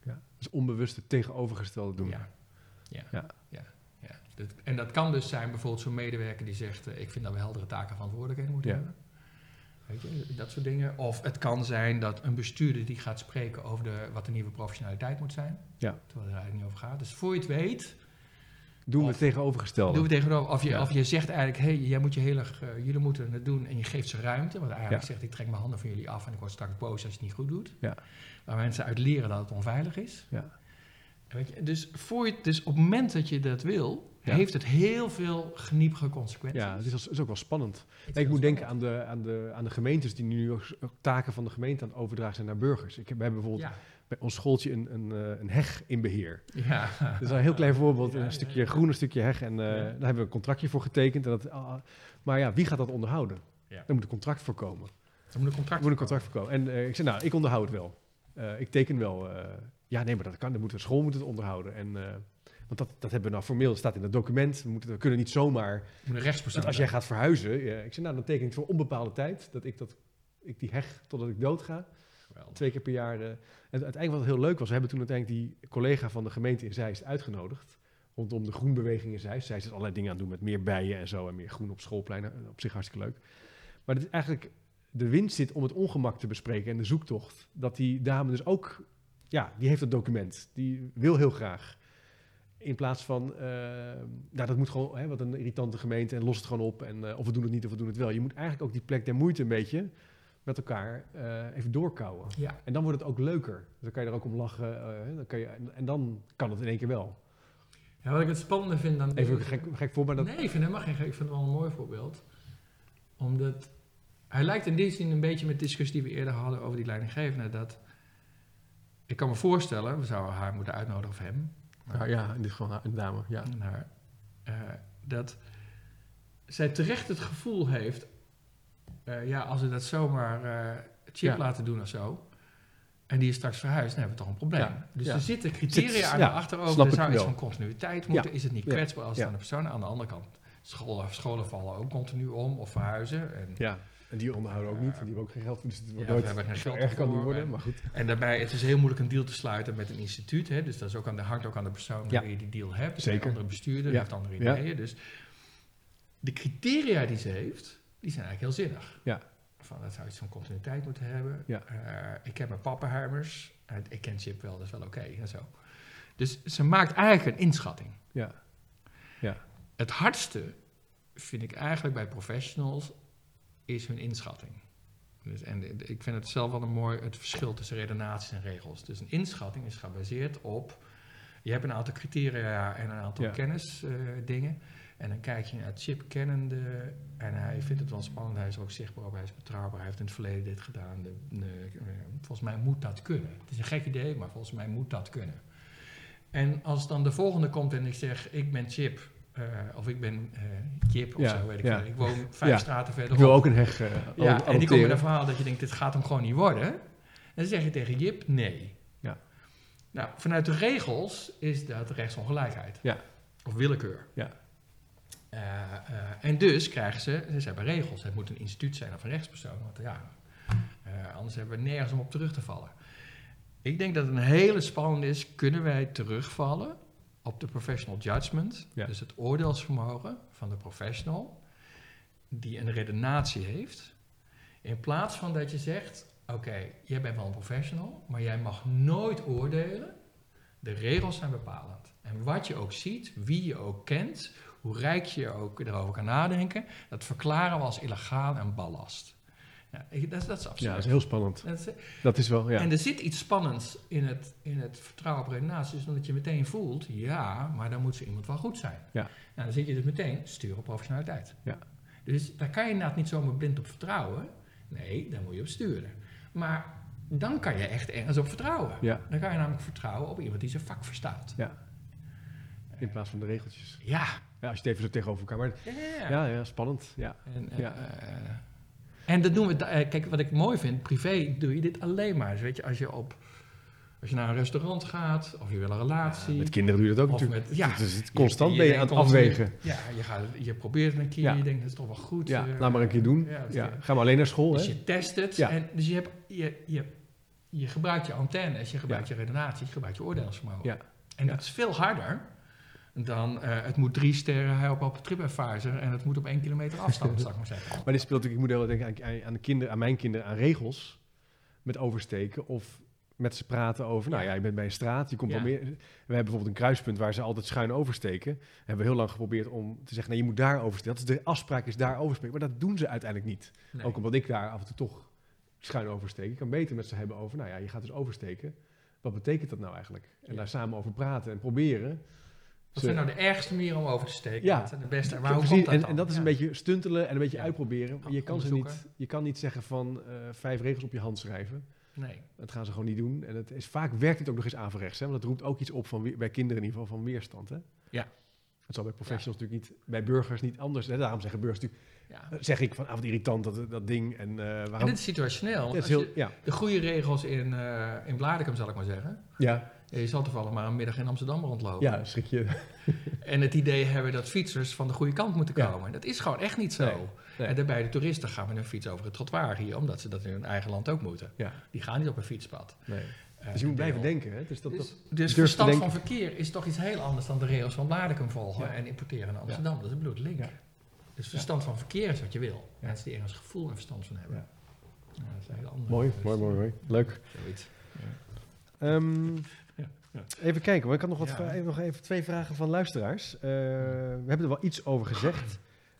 Ja. Dus onbewust het tegenovergestelde doen. Ja. Ja. Ja. ja. en dat kan dus zijn bijvoorbeeld zo'n medewerker die zegt, eh, ik vind dat we heldere taken en verantwoordelijkheden moeten Ja. hebben. Weet je, dat soort dingen. Of het kan zijn dat een bestuurder die gaat spreken over de, wat de nieuwe professionaliteit moet zijn. Ja. Terwijl het er eigenlijk niet over gaat. Dus voor je het weet, Doen we het tegenovergestelde. doen we tegenover. Of je, Ja. of je zegt eigenlijk, hé, hey, jij moet je heel erg, eh, jullie moeten het doen en je geeft ze ruimte. Wat eigenlijk Ja. zegt, ik trek mijn handen van jullie af en ik word straks boos als je het niet goed doet. Ja. Waar mensen uit leren dat het onveilig is. Ja. Weet je, dus, voor je, dus op het moment dat je dat wil, Ja. heeft het heel veel geniepige consequenties. Ja, het is, is ook wel spannend. Ik moet denken aan de, aan, de, aan de gemeentes die nu ook ook taken van de gemeente aan het overdragen zijn naar burgers. Ik heb, we hebben bijvoorbeeld bij ons schooltje een, een, eh, een heg in beheer. Ja. Dat is een heel klein voorbeeld, een stukje groen, een stukje heg. En eh, daar hebben we een contractje voor getekend. En dat, ah, maar ja, wie gaat dat onderhouden? Daar moet een contract voor komen. Er moet een contract moet een contract voor komen. En eh, ik zei, nou, ik onderhoud het wel. Ik teken wel. ja, nee, maar dat kan. Dan moet de school moet het onderhouden. En, want dat, dat hebben we nou formeel, dat staat in het document. We, moeten, we kunnen niet zomaar een als jij gaat verhuizen, ja, ik zei nou, dan teken ik voor onbepaalde tijd dat ik, dat, ik die heg totdat ik dood ga, twee keer per jaar. eh. en uiteindelijk wat heel leuk was, we hebben toen uiteindelijk die collega van de gemeente in Zeist uitgenodigd, rondom de groenbeweging in Zeist. Zij is allerlei dingen aan het doen met meer bijen en zo en meer groen op schoolpleinen, eh, op zich hartstikke leuk. Maar het is eigenlijk, de winst zit om het ongemak te bespreken en de zoektocht, dat die dame dus ook, ja, die heeft het document, die wil heel graag. In plaats van, eh, nou dat moet gewoon, hè, wat een irritante gemeente en los het gewoon op. En, eh, of we doen het niet of we doen het wel. Je moet eigenlijk ook die plek der moeite een beetje met elkaar eh, even doorkouwen. Ja. En dan wordt het ook leuker. Dus dan kan je er ook om lachen. dan kan je, en, en dan kan het in één keer wel. ja, wat ik het spannende vind dan... Even een gek, gek voorbeeld. Dat, Nee, ik vind helemaal geen gek. Ik vind het wel een mooi voorbeeld. Omdat hij lijkt in die zin een beetje met de discussie die we eerder hadden over die leidinggevende. Dat ik kan me voorstellen, we zouden haar moeten uitnodigen of hem. Ja, ja in dit geval een dame. Ja. Uh, dat zij terecht het gevoel heeft, uh, ja, als we dat zomaar uh, chip ja. laten doen of zo, en die is straks verhuisd, dan hebben we toch een probleem. Ja. Dus ja. er zitten criteria aan de achterover. Er zou iets van continuïteit moeten. Is het niet kwetsbaar als het aan de persoon? Aan de andere kant, scholen, scholen vallen ook continu om of verhuizen. En, ja. En die onderhouden ook niet. En die hebben ook geen geld. Dus het wordt ja, nooit hebben geen geld erg kan niet worden. En, maar goed. En daarbij, het is heel moeilijk een deal te sluiten met een instituut. Hè, dus dat is ook aan de, hangt ook aan de persoon je die deal hebt. Zeker. Een andere bestuurder, heeft andere ideeën. Dus de criteria die ze heeft, die zijn eigenlijk heel zinnig. Ja. Van, dat zou iets van continuïteit moeten hebben. Ja. Uh, ik heb mijn pappenheimers. Uh, ik ken Chip wel, dat is wel oké okay, en zo. Dus ze maakt eigenlijk een inschatting. Ja. ja. Het hardste vind ik eigenlijk bij professionals is hun inschatting. Dus, en ik vind het zelf wel een mooi het verschil tussen redenaties en regels. Dus een inschatting is gebaseerd op. Je hebt een aantal criteria en een aantal Ja. kennisdingen. en dan kijk je naar Chip kennende. En hij vindt het wel spannend. Hij is ook zichtbaar, hij is betrouwbaar. Hij heeft in het verleden dit gedaan. De, eh, volgens mij moet dat kunnen. Het is een gek idee, maar volgens mij moet dat kunnen. En als dan de volgende komt en ik zeg: Ik ben Chip. Eh, of ik ben eh Chip of Ja, zo, weet ik ja. veel. Ik woon vijf Ja. straten Ik verderop. wil ook een heg eh Ja, en die komen met een verhaal dat je denkt, dit gaat hem gewoon niet worden. En dan zeg je tegen Jip, nee. Ja. Nou, vanuit de regels is dat rechtsongelijkheid. Ja. Of willekeur. Ja. Eh, eh, en dus krijgen ze, ze hebben regels. Het moet een instituut zijn of een rechtspersoon. Want ja, eh, anders hebben we nergens om op terug te vallen. Ik denk dat het een hele spannende is, kunnen wij terugvallen op de professional judgment, Ja. dus het oordeelsvermogen van de professional, die een redenatie heeft, in plaats van dat je zegt, oké, jij bent wel een professional, maar jij mag nooit oordelen, de regels zijn bepalend. En wat je ook ziet, wie je ook kent, hoe rijk je ook erover kan nadenken, dat verklaren we als illegaal en ballast. Ja, ik- dat, is- dat is Ja, absurd. dat is heel spannend. Dat is- Dat is wel, ja. en er zit iets spannends in het, in het vertrouwen op redenatie. Dus omdat je meteen voelt, ja, maar dan moet zo iemand wel goed zijn. Ja. Nou, dan zit je dus meteen, stuur op professionaliteit. Ja. Dus daar kan je inderdaad niet zomaar blind op vertrouwen. Nee, daar moet je op sturen. Maar dan kan je echt ergens op vertrouwen. Ja, Dan kan je namelijk vertrouwen op iemand die zijn vak verstaat. in plaats van de regeltjes. Ja. Ja, als je het even zo tegenover elkaar... Maar, Ja, ja, ja. ja, ja, spannend. Ja. En, Ja. eh, en dat doen we, eh, kijk, wat ik mooi vind, privé doe je dit alleen maar. Dus weet je, als je, op, als je naar een restaurant gaat, of je wil een relatie. Met kinderen doe je dat ook natuurlijk. met- ja. Is het constant Je- ben je aan het afwegen. Ja, je, gaat, je probeert het een keer, Ja. je denkt dat is toch wel goed. Ja, eh, laat maar een keer doen. ja, ga maar alleen naar school, Dus hè? je test het. Ja. En, dus je, hebt, je, je, je gebruikt je antennes, je gebruikt je redenatie, je gebruikt je oordeelsvermogen. Ja. En dat is veel harder dan eh, het moet drie sterren helpen op TripAdvisor en het moet op één kilometer afstand, zal ik maar zeggen. Maar dit speelt natuurlijk, ik moet erg denken aan, de kinderen, aan mijn kinderen, aan regels met oversteken of met ze praten over, nou Ja. je bent bij een straat, je komt Ja. wel meer. We hebben bijvoorbeeld een kruispunt waar ze altijd schuin oversteken. Hebben we heel lang geprobeerd om te zeggen, nee, je moet daar oversteken. Dat is de afspraak is daar oversteken, maar dat doen ze uiteindelijk niet. Nee. Ook omdat ik daar af en toe toch schuin oversteek. Ik kan beter met ze hebben over, nou ja, je gaat dus oversteken. Wat betekent dat nou eigenlijk? En Ja. daar samen over praten en proberen. Wat zijn nou de ergste manieren om over te steken? Ja. Zijn de beste? Maar hoe precies. komt dat en, dat is een beetje stuntelen en een beetje Ja. uitproberen. Ja, Je kan, ze niet, je kan niet zeggen van eh, vijf regels op je hand schrijven. Nee. Dat gaan ze gewoon niet doen. En het is, vaak werkt het ook nog eens averechts. Hè? Want dat roept ook iets op van, bij kinderen in ieder geval van weerstand. Hè? Ja. Het zal bij professionals natuurlijk niet, bij burgers niet anders. Hè? Daarom zeggen burgers natuurlijk, Ja. eh, zeg ik van, ah, wat irritant dat, dat ding. En eh, En waarom... dit is situationeel. het is heel, je de goede regels in, eh in Bladicum, zal ik maar zeggen. Ja, Je zal toevallig maar een middag in Amsterdam rondlopen. ja, schrik je. En het idee hebben dat fietsers van de goede kant moeten Ja. komen. Dat is gewoon echt niet zo. Nee, nee. En daarbij de toeristen gaan met hun fiets over het trottoir hier, omdat ze dat in hun eigen land ook moeten. Ja, Die gaan niet op een fietspad. nee. Eh, Dus je moet blijven deel. denken. Hè? Dus dat, Dus, dus verstand van verkeer is toch iets heel anders dan de regels van Bladicum volgen Ja. en importeren naar Amsterdam. Dat is een bloedlink. Ja. Dus verstand van verkeer is wat je wil. Ja. Mensen die ergens gevoel en verstand van hebben. Ja. Ja, dat is een hele andere. mooi, Dus, mooi, mooi, mooi. Leuk. Zoiets. Ehm, Ja. Even kijken, hoor. ik had nog, wat Ja. nog even twee vragen van luisteraars. Eh, we hebben er wel iets over gezegd.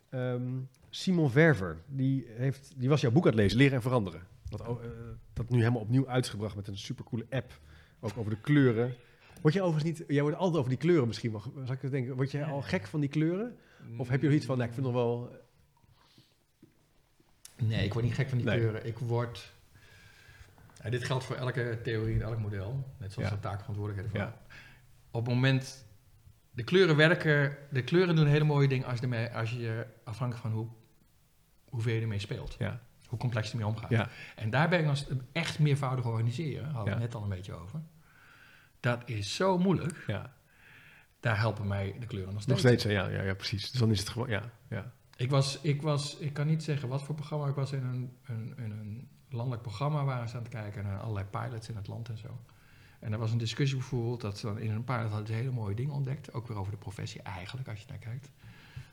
Ehm, Simon Verver, die, heeft, die was jouw boek aan het lezen, Leren en Veranderen. Dat, eh, dat nu helemaal opnieuw uitgebracht met een supercoole app. Ook over de kleuren. Word je overigens niet, jij wordt altijd over die kleuren misschien wel, zal ik denken, word jij al gek van die kleuren? Of heb je nog iets van, nou, ik vind nog wel, Nee, ik word niet gek van die Nee. kleuren. Ik word... Ja, dit geldt voor elke theorie en elk model. Net zoals de taakverantwoordelijkheden van. Ja. Op het moment... De kleuren werken... De kleuren doen hele mooie dingen als, je ermee, als je afhankelijk van hoe, hoeveel je ermee speelt. Ja. Hoe complex je ermee omgaat. Ja. En daar ben ik als echt meervoudig organiseren. Hadden we Ja. het net al een beetje over. Dat is zo moeilijk. ja. Daar helpen mij de kleuren nog steeds. Nog steeds, ja, ja, ja, precies. Dus dan is het gewoon, ja, ja. Ik was, ik was, ik kan niet zeggen wat voor programma. Ik was in een, een, in een landelijk programma waar ze aan het kijken naar allerlei pilots in het land en zo. En er was een discussie bijvoorbeeld dat ze dan in een pilot hadden hele mooie dingen ontdekt. Ook weer over de professie eigenlijk, als je naar kijkt.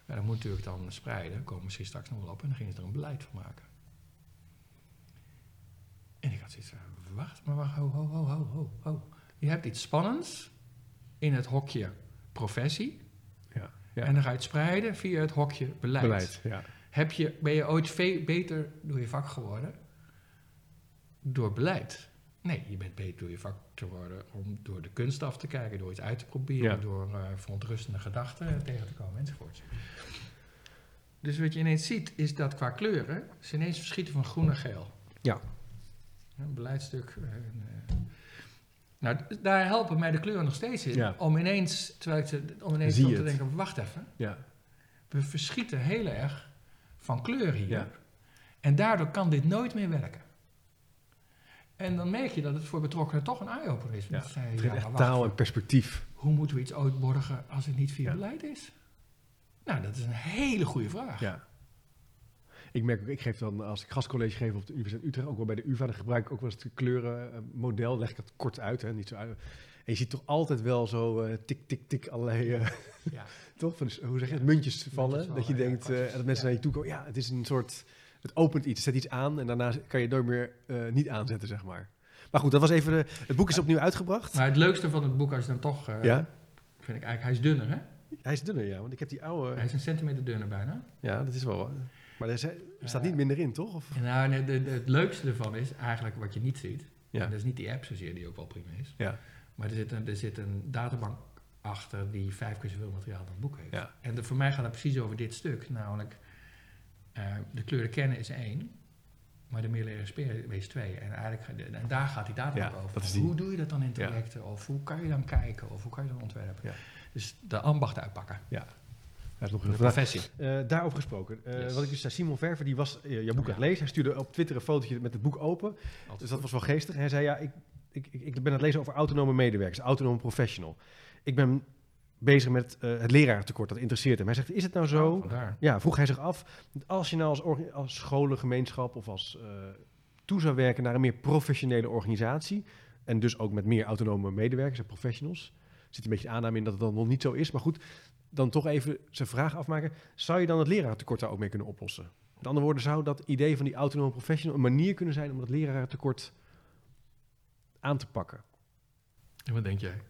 Ja, dat moet natuurlijk dan spreiden. Daar komen we misschien straks nog wel op. En dan gingen ze er een beleid van maken. En ik had zoiets van, wacht, maar wacht, ho, ho, ho, ho, ho, ho. Je hebt iets spannends in het hokje professie. ja, ja. En dan ga je het spreiden via het hokje beleid. Beleid, ja. Heb je, ben je ooit veel beter door je vak geworden? Door beleid. Nee, je bent beter door je vak te worden om door de kunst af te kijken, door iets uit te proberen, Ja. door eh, verontrustende gedachten tegen te komen enzovoort. Dus wat je ineens ziet, is dat qua kleuren ze ineens verschieten van groen naar geel. Ja. Een beleidstuk. eh, en, eh. nou, daar helpen mij de kleuren nog steeds in. Ja. Om ineens, terwijl ik ze, om ineens te denken, wacht even. Ja, We verschieten heel erg van kleur hier. Ja. En daardoor kan dit nooit meer werken. En dan merk je dat het voor betrokkenen toch een eye-opener is. ja. Echt wacht taal en perspectief. Hoe moeten we iets uitborgen als het niet via Ja. beleid is? Nou, dat is een hele goede vraag. Ja. Ik merk ook, ik geef dan als ik gastcollege geef op de Universiteit Utrecht, ook wel bij de UvA, dan gebruik ik ook wel eens het kleurenmodel, leg ik het kort uit, hè, niet zo uit. En je ziet toch altijd wel zo eh, tik, tik, tik, allerlei, eh, Ja. toch? Van, hoe zeg je het? Muntjes vallen. vallen, dat je denkt, eh, dat mensen naar je toe komen. Ja, het is een soort, het opent iets, zet iets aan en daarna kan je het nooit meer eh, niet aanzetten, zeg maar. Maar goed, dat was even, de, het boek is opnieuw uitgebracht. Maar het leukste van het boek, als je dan toch... eh, Ja, Vind ik eigenlijk, hij is dunner, hè? hij is dunner, ja, want ik heb die oude, Hij is een centimeter dunner bijna. ja, dat is wel, maar er, staat niet minder in, toch? Of? Nou, nee, de, de- het leukste ervan is eigenlijk wat je niet ziet. Ja. En dat is niet die app zozeer, die ook wel prima is. Ja. Maar er zit een, er zit een databank achter die vijf keer zoveel materiaal dan het boek heeft. Ja. En de, voor mij gaat het precies over dit stuk. Namelijk, eh, de kleuren kennen is één, maar de middeleeuwen spelen is twee. En, eigenlijk, de- en daar gaat die Ja, over. dat die- Hoe doe je dat dan in trajecten? Of hoe kan je dan kijken? Of hoe kan je dan ontwerpen? Ja. Dus de ambacht uitpakken. Hij is nog De heel professie. Eh, daarover gesproken. Eh, Yes. Wat ik dus zei, Simon Verver, die was jouw boek Ja. aan het lezen. Hij stuurde op Twitter een fotootje met het boek open. Dus dat was wel geestig. En hij zei, ja, ik, ik, ik, ik ben aan het lezen over autonome medewerkers, autonome professional. Ik ben bezig met eh, het leraartekort, dat interesseert hem. Hij zegt, is het nou zo? Oh. Ja, vroeg hij zich af, als je nou als, als scholengemeenschap of als eh, toe zou werken naar een meer professionele organisatie, en dus ook met meer autonome medewerkers en professionals, zit een beetje de aanname in dat het dan nog niet zo is, maar goed, dan toch even zijn vraag afmaken, zou je dan het leraartekort daar ook mee kunnen oplossen? Met andere woorden, zou dat idee van die autonome professional een manier kunnen zijn om dat leraartekort aan te pakken? En wat denk jij?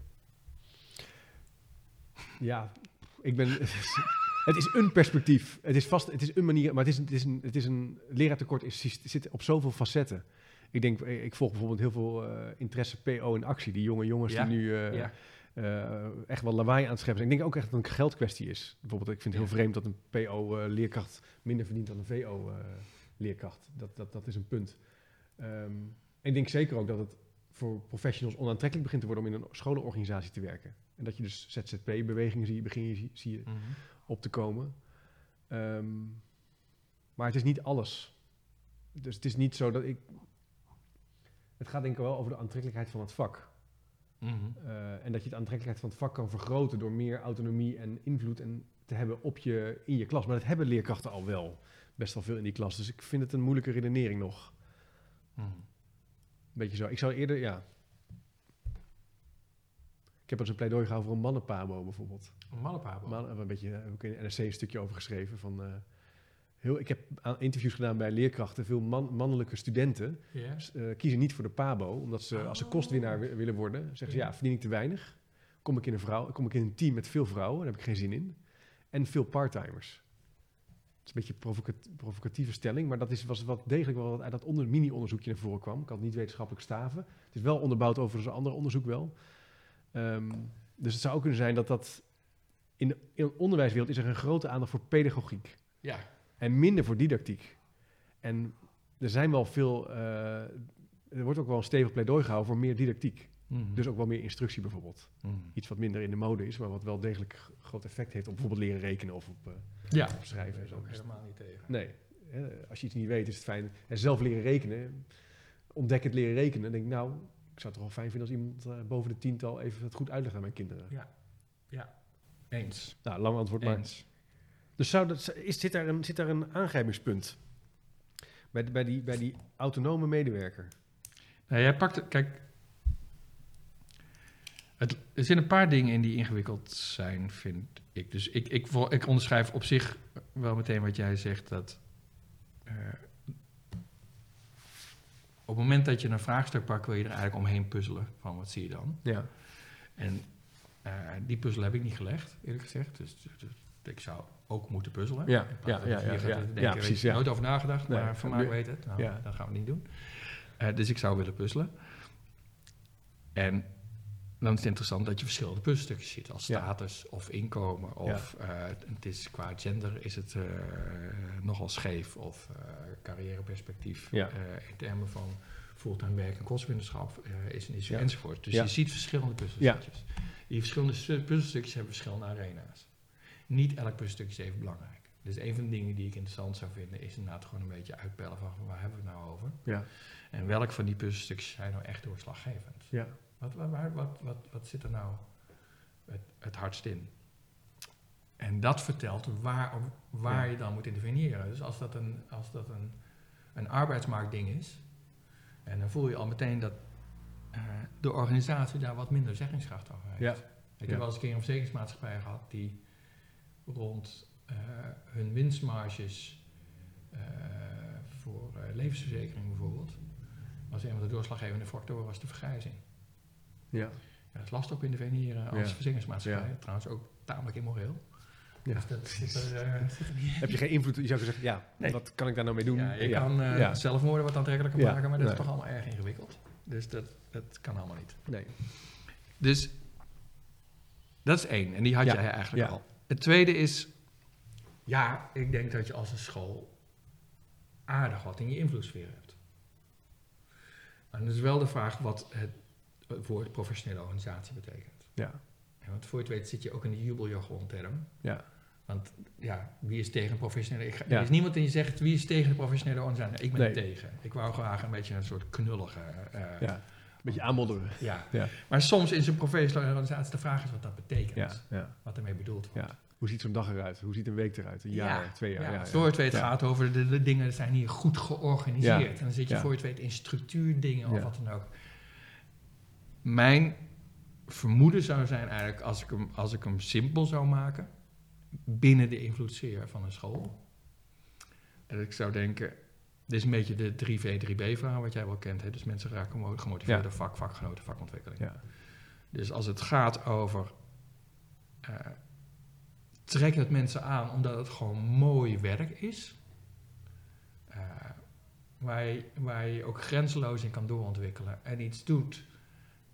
Ja, ik ben. Het is een perspectief. Het is vast. Het is een manier. Maar het is, een- het is een. Het is een leraartekort is, zit op zoveel facetten. Ik denk. Ik volg bijvoorbeeld heel veel eh, interesse PO in actie. Die jonge jongens Ja, die nu eh, ja. eh, echt wel lawaai aan het scheppen zijn. Ik denk ook echt dat het een geldkwestie is. Bijvoorbeeld, ik vind het heel vreemd dat een PO-leerkracht minder verdient dan een VO-leerkracht. dat, dat, dat is een punt. Ehm, ik denk zeker ook dat het voor professionals onaantrekkelijk begint te worden om in een scholenorganisatie te werken. En dat je dus ZZP-bewegingen zie, begin je, zie, je Mhm. op te komen. Ehm, maar het is niet alles. Dus het is niet zo dat ik. Het gaat denk ik wel over de aantrekkelijkheid van het vak. Mhm. Eh, en dat je de aantrekkelijkheid van het vak kan vergroten door meer autonomie en invloed en te hebben op je, in je klas. Maar dat hebben leerkrachten al wel best wel veel in die klas. Dus ik vind het een moeilijke redenering nog. Mhm. Beetje zo. Ik zou eerder, ja. Ik heb er eens een pleidooi gehouden voor een mannenpabo bijvoorbeeld. Een mallepabel. Man, heb een beetje, heb ik in de NRC een stukje over geschreven. Van, eh, heel, ik heb aan interviews gedaan bij leerkrachten. Veel man- mannelijke studenten eh, kiezen niet voor de PABO. Omdat ze, als ze Oh. kostwinnaar wi- willen worden, zeggen ze Ja. verdien ik te weinig. Kom ik in een, vrouw, kom ik in een team met veel vrouwen, daar heb ik geen zin in. En veel parttimers. Het is een beetje een provocat- provocatieve stelling, maar dat is, was wat degelijk wel wat uit dat onder, mini-onderzoekje naar voren kwam. Ik kan het niet wetenschappelijk staven. Het is wel onderbouwd over een ander onderzoek wel. Ehm, dus het zou ook kunnen zijn dat dat... In de, in de onderwijswereld is er een grote aandacht voor pedagogiek. Ja. En minder voor didactiek. En er zijn wel veel, eh, er wordt ook wel een stevig pleidooi gehouden voor meer didactiek. Mhm. Dus ook wel meer instructie bijvoorbeeld. Mhm. Iets wat minder in de mode is, maar wat wel degelijk g- groot effect heeft op bijvoorbeeld leren rekenen of op, eh, Ja, op schrijven. zo. ook helemaal niet tegen. Nee, hè, als je iets niet weet is het fijn. En zelf leren rekenen, ontdekkend leren rekenen, dan denk ik nou, ik zou het toch wel fijn vinden als iemand eh, boven de tiental even het goed uitlegt aan mijn kinderen. Eens. Nou, lang antwoord, maar Eens. Dus zou dat, is, zit, daar een, zit daar een aangrijpingspunt? Bij, de- bij, die, bij die autonome medewerker? Nou, jij pakt, het- kijk, het, er zitten een paar dingen in die ingewikkeld zijn, vind ik. Dus ik, ik, ik onderschrijf op zich wel meteen wat jij zegt, dat eh, op het moment dat je een vraagstuk pakt, wil je er eigenlijk omheen puzzelen van wat zie je dan. Ja. En eh, die puzzel heb ik niet gelegd, eerlijk gezegd. Dus, dus ik zou ook moeten puzzelen. Ja, ja, ja, ja, ja. precies, ja. Nooit over nagedacht, Nee, maar van mij weet het. Nou, ja. dat gaan we niet doen. Eh, dus ik zou willen puzzelen. En dan is het interessant dat je verschillende puzzelstukjes ziet. Als Ja. status of inkomen. Of eh, het is qua gender is het eh, nogal scheef. Of eh, carrièreperspectief. Ja. in termen van fulltime werk en kostwinnerschap is een issue enzovoort. Dus je ziet verschillende puzzelstukjes. Die verschillende stu- puzzelstukjes hebben verschillende arena's. Niet elk puzzelstukje is even belangrijk. Dus een van de dingen die ik interessant zou vinden is inderdaad gewoon een beetje uitpellen van waar hebben we het nou over. Ja. En welk van die puzzelstukjes zijn nou echt doorslaggevend? Ja. Wat, waar- wat, wat, wat zit er nou het, het hardst in? En dat vertelt waar, waar Ja. je dan moet interveneren. Dus als dat, een, als dat een, een arbeidsmarktding is, en dan voel je al meteen dat eh, de organisatie daar wat minder zeggingskracht over heeft. Ja. Ik Ja. heb wel eens een keer een verzekeringsmaatschappij gehad die rond eh, hun winstmarges eh, voor levensverzekering bijvoorbeeld, was een van de doorslaggevende factoren was de vergrijzing. Ja. Ja, dat is lastig op interveneren als Ja. verzekeringsmaatschappij. Ja. Trouwens ook tamelijk immoreel. Ja. Dus dat zit er, eh, zit er niet in. Heb je geen invloed? Je zou zeggen, ja, Nee. wat kan ik daar nou mee doen? Ja, je kan eh, ja. zelfmoorden wat aantrekkelijker Ja, maken, maar dat nee. is toch allemaal erg ingewikkeld. Dus dat, dat kan allemaal niet. Nee. Dus dat is één. En die had Ja, jij eigenlijk ja. al. Het tweede is, ja, ik denk dat je als een school aardig wat in je invloedssfeer hebt. En dat is wel de vraag wat het woord professionele organisatie betekent. Ja. Ja, want voor je het weet zit je ook in de jubeljargon-term. Ja. Want ja, wie is tegen een professionele... Ik ga, Ja. Er is niemand die je zegt, wie is tegen de professionele organisatie? Ik ben Nee. er tegen. Ik wou graag een beetje een soort knullige... eh, ja. Een beetje aanmodderen. ja. Ja. Maar soms in zo'n professionele organisatie de vraag is wat dat betekent. Ja. Ja. Wat ermee bedoeld wordt. ja. Hoe ziet zo'n dag eruit? Hoe ziet een week eruit? Een jaar, twee jaar? Ja, Ja, ja. Voor je het weet Ja. gaat over de, de dingen zijn hier goed georganiseerd. Ja. En dan zit je Ja. voor je het weet in structuurdingen of Ja. wat dan ook. Mijn vermoeden zou zijn eigenlijk als ik hem, als ik hem simpel zou maken binnen de invloedssfeer van een school. Dat ik zou denken, dit is een beetje de 3V, 3B-verhaal wat jij wel kent. Hè? Dus mensen raken mo- gemotiveerd Ja. door vak, vakgenoten, vakontwikkeling. Ja. Dus als het gaat over eh trek het mensen aan omdat het gewoon mooi werk is, eh, waar, je, waar je ook grenzeloos in kan doorontwikkelen en iets doet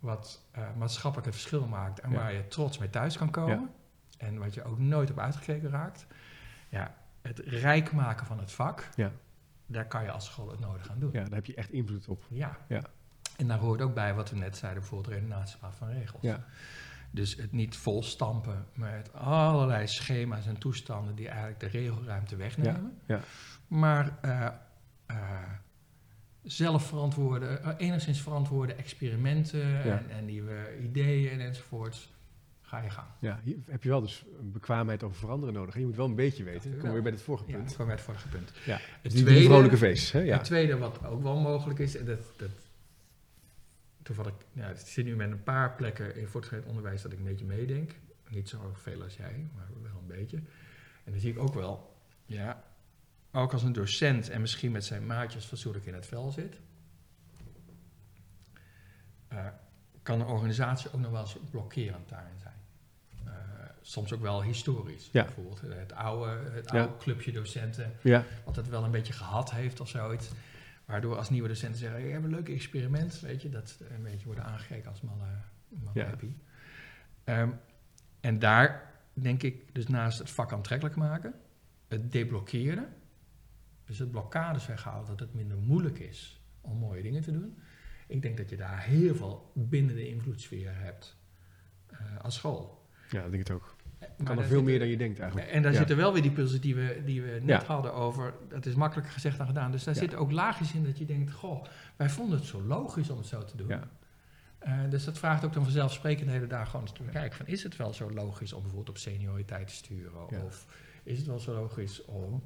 wat eh, maatschappelijk het verschil maakt en Ja. waar je trots mee thuis kan komen en wat je ook nooit op uitgekeken raakt. Ja, het rijk maken van het vak, Ja. daar kan je als school het nodig aan doen. ja, daar heb je echt invloed op. Ja. Ja. En daar hoort ook bij wat we net zeiden, bijvoorbeeld redenatiepraat van regels. Ja. Dus het niet volstampen met allerlei schema's en toestanden die eigenlijk de regelruimte wegnemen. Ja, ja. Maar eh, zelf verantwoorde, eh, enigszins verantwoorde experimenten Ja. en, en nieuwe ideeën en enzovoorts. Ga je gang. Ja, hier heb je wel dus een bekwaamheid over veranderen nodig. Je moet wel een beetje weten. We weer bij het vorige Ja, punt. kwam bij het vorige punt. Ja. Het Die, die vrolijke feest. Hè? Ja. Het tweede wat ook wel mogelijk is, en dat, dat toevallig, ja, ik zit nu met een paar plekken in voortgezet onderwijs dat ik een beetje meedenk. Niet zo veel als jij, maar wel een beetje. En dan zie ik ook wel, ja, ook als een docent en misschien met zijn maatjes fatsoenlijk in het vel zit, eh, kan een organisatie ook nog wel eens blokkerend daarin zijn. Eh, soms ook wel historisch. Ja. Bijvoorbeeld het oude, het Ja. oude clubje docenten Ja. wat het wel een beetje gehad heeft of zoiets. Waardoor als nieuwe docenten zeggen, ik heb een leuk experiment, weet je, dat een beetje worden aangekeken als happy. Ehm, en daar denk ik dus naast het vak aantrekkelijk maken, het deblokkeren dus het blokkades weghaalt, dat het minder moeilijk is om mooie dingen te doen. Ik denk dat je daar heel veel binnen de invloedssfeer hebt eh, als school. Ja, dat denk ik het ook. Maar Kan daar er veel meer dan je denkt eigenlijk. En daar Ja. zitten wel weer die positieve die we net Ja. hadden over, dat is makkelijker gezegd dan gedaan. Dus daar Ja. zitten ook laagjes in dat je denkt, goh, wij vonden het zo logisch om het zo te doen. Eh, dus dat vraagt ook dan vanzelfsprekend de hele dag gewoon eens te bekijken van, is het wel zo logisch om bijvoorbeeld op senioriteit te sturen? Of is het wel zo logisch om,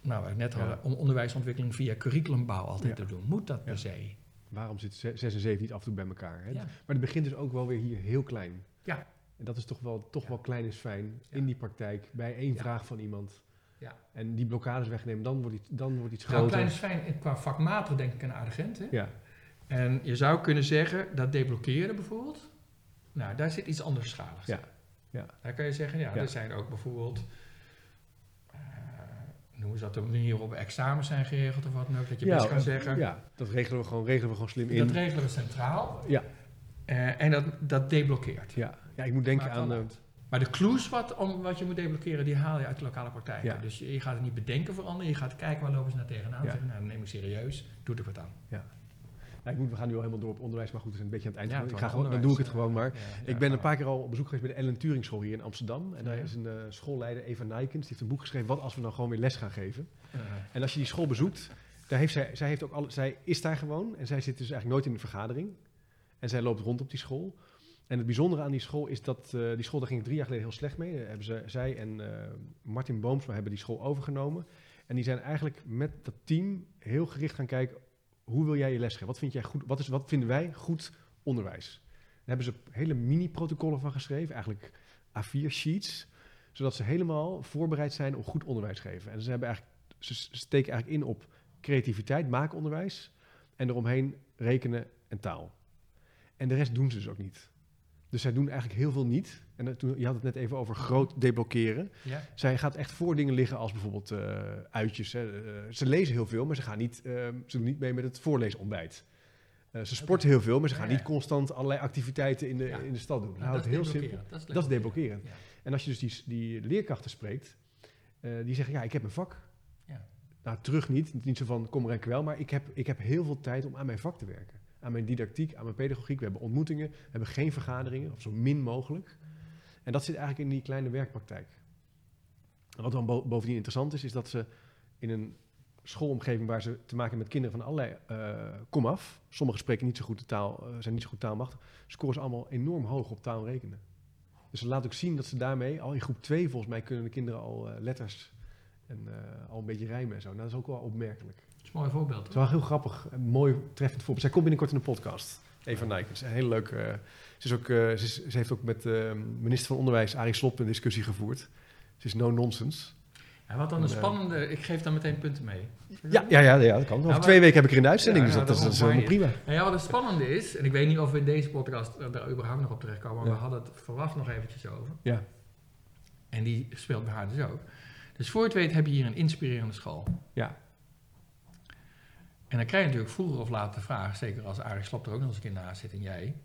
nou, we net hadden, om onderwijsontwikkeling via curriculumbouw altijd te doen? Moet dat per se? Waarom ze- zes en zeven niet af en toe bij elkaar? Hè? Maar het begint dus ook wel weer hier heel klein. Ja. En dat is toch wel, toch wel klein is fijn in die praktijk, bij één vraag van iemand. Ja. En die blokkades wegnemen, dan wordt iets, dan wordt iets Nou, groter. klein is fijn, qua vakmatig denk ik een aardig hè? Ja, En je zou kunnen zeggen dat deblokkeren bijvoorbeeld, nou daar zit iets anders schaligs. Ja, ja. Daar kan je zeggen, ja, Ja. er zijn ook bijvoorbeeld, noemen ze dat de manier waarop examens zijn geregeld of wat dan ook, dat je ja, best kan zeggen, Ja, dat regelen we gewoon, regelen we gewoon slim in. dat regelen we centraal Ja. Eh, en dat, dat deblokkeert. ja. ja, ik moet denken aan... eh. Maar de clues wat, om, wat je moet deblokkeren, die haal je uit de lokale praktijk. Ja. Dus je, je gaat het niet bedenken voor anderen, je gaat kijken waar lopen ze naar tegenaan. Ja. Zeggen, nou, dan neem ik serieus, doe er wat aan. ja, ik moet, we gaan nu al helemaal door op onderwijs, maar goed, we zijn een beetje aan het eind. Ja, ik het ga gewoon, dan doe ik het gewoon maar. Ja, ik ben een paar keer al op bezoek geweest bij de Ellen Turing School hier in Amsterdam. En daar is een eh, schoolleider, Eva Nijkens, die heeft een boek geschreven, Wat als we dan gewoon weer les gaan geven? En als je die school bezoekt, daar heeft zij, zij, heeft ook alle, zij is daar gewoon en zij zit dus eigenlijk nooit in een vergadering. En zij loopt rond op die school. En het bijzondere aan die school is dat, eh, die school, daar ging het drie jaar geleden heel slecht mee. Daar hebben ze, zij en eh, Martin Boomsma hebben die school overgenomen. En die zijn eigenlijk met dat team heel gericht gaan kijken, hoe wil jij je lesgeven? Wat, vind jij goed, wat, is, wat vinden wij goed onderwijs? Daar hebben ze hele mini-protocollen van geschreven, eigenlijk A4-sheets, zodat ze helemaal voorbereid zijn op goed onderwijs geven. En ze, hebben eigenlijk, ze steken eigenlijk in op creativiteit, maakonderwijs en eromheen rekenen en taal. En de rest doen ze dus ook niet. Dus zij doen eigenlijk heel veel niet. En dat- toen, je had het net even over groot deblokkeren. ja. Zij gaat echt voor dingen liggen als bijvoorbeeld eh, uitjes. Hè. Eh, ze lezen heel veel, maar ze, gaan niet, eh, ze doen niet mee met het voorleesontbijt. Eh, ze sporten heel veel, maar ze gaan Ja, ja. niet constant allerlei activiteiten in de, in de stad doen. Nou, Nou, dat het is heel simpel. Dat is Dat is deblokkerend. Ja. En als je dus die, die leerkrachten spreekt, eh, die zeggen, ja, ik heb een vak. Ja. Nou, terug niet, niet zo van kom er en kwel, maar ik heb, ik heb heel veel tijd om aan mijn vak te werken. Aan mijn didactiek, aan mijn pedagogiek. We hebben ontmoetingen, we hebben geen vergaderingen, of zo min mogelijk. En dat zit eigenlijk in die kleine werkpraktijk. En wat dan bo- bovendien interessant is, is dat ze in een schoolomgeving waar ze te maken hebben met kinderen van allerlei eh komaf, sommigen spreken niet zo goed de taal, eh, zijn niet zo goed taalmachtig, scoren ze allemaal enorm hoog op taal en rekenen. Dus ze laat ook zien dat ze daarmee, al in groep 2 volgens mij, kunnen de kinderen al eh, letters en al een beetje rijmen en zo. Nou, dat is ook wel opmerkelijk. Dat is een mooi voorbeeld. Het is wel heel grappig, een mooi treffend voorbeeld. Zij komt binnenkort in een podcast. Eva Nijkens. Een hele leuk. eh, ze, is ook, eh, ze, is- ze heeft ook met de minister van Onderwijs, Arie Slob, een discussie gevoerd. Ze is no nonsense. Ja, wat dan een En, eh, spannende... Ik geef dan meteen punten mee. Ja, ja, ja, ja dat kan. Over maar- twee weken heb ik er in de uitzending, Ja, dus dat, is, dat is helemaal prima. Nou ja, wat het spannende is, en ik weet niet of we in deze podcast daar überhaupt nog op terechtkomen, maar we hadden het verwacht nog eventjes over. Ja. En die speelt bij haar dus ook. Dus voor je het weet heb je hier een inspirerende school. Ja. En dan krijg je natuurlijk vroeger of later de vraag, zeker als Arie Slop er ook nog eens een keer naast zit en jij,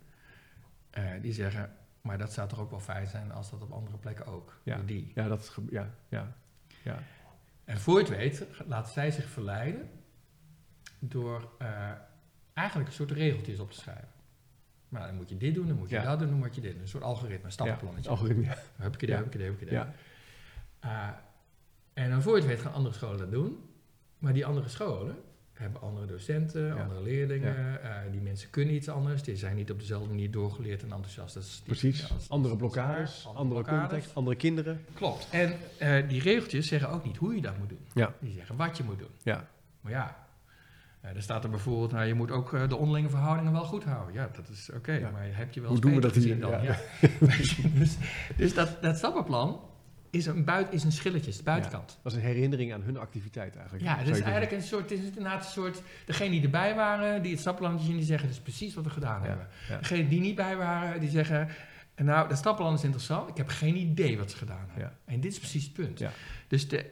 eh, die zeggen, maar dat zou toch ook wel fijn zijn als dat op andere plekken ook. Ja. Die. Ja, dat is ja, ja, ja. En voor je het weet, laat zij zich verleiden door eh, eigenlijk een soort regeltjes op te schrijven. Nou, dan moet je dit doen, dan moet je Ja. dat doen, dan moet je dit doen. Een soort algoritme, een stappenplannetje. Ja, algoritme. Ja. Heb ik Ja. heb ik dit, heb ik. Eh, en dan voor je het weet gaan andere scholen dat doen. Maar die andere scholen hebben andere docenten, Ja. andere leerlingen. eh, die mensen kunnen iets anders. Die zijn niet op dezelfde manier doorgeleerd en enthousiast. als die- Precies. ja, Andere blokkades, andere blokkades. context, andere kinderen. Klopt. En eh, die regeltjes zeggen ook niet hoe je dat moet doen. Ja. Die zeggen wat je moet doen. Ja. Maar ja, eh, er staat er bijvoorbeeld, nou, je moet ook de onderlinge verhoudingen wel goed houden. Ja, dat is oké, maar heb je wel Hoe doen we dat hier? dan? Dus dus dat, dat stappenplan is een, buit, is een schilletje, is de buitenkant. Dat is een herinnering aan hun activiteit eigenlijk. Ja, het is eigenlijk een soort, het is inderdaad een soort, degenen die erbij waren, die het stappenplan zien, die zeggen, dat is precies wat we gedaan Ja, hebben. ja. Degenen die niet bij waren, die zeggen, nou, dat stappenplan is interessant, ik heb geen idee wat ze gedaan hebben. En dit is precies het punt. Dus de,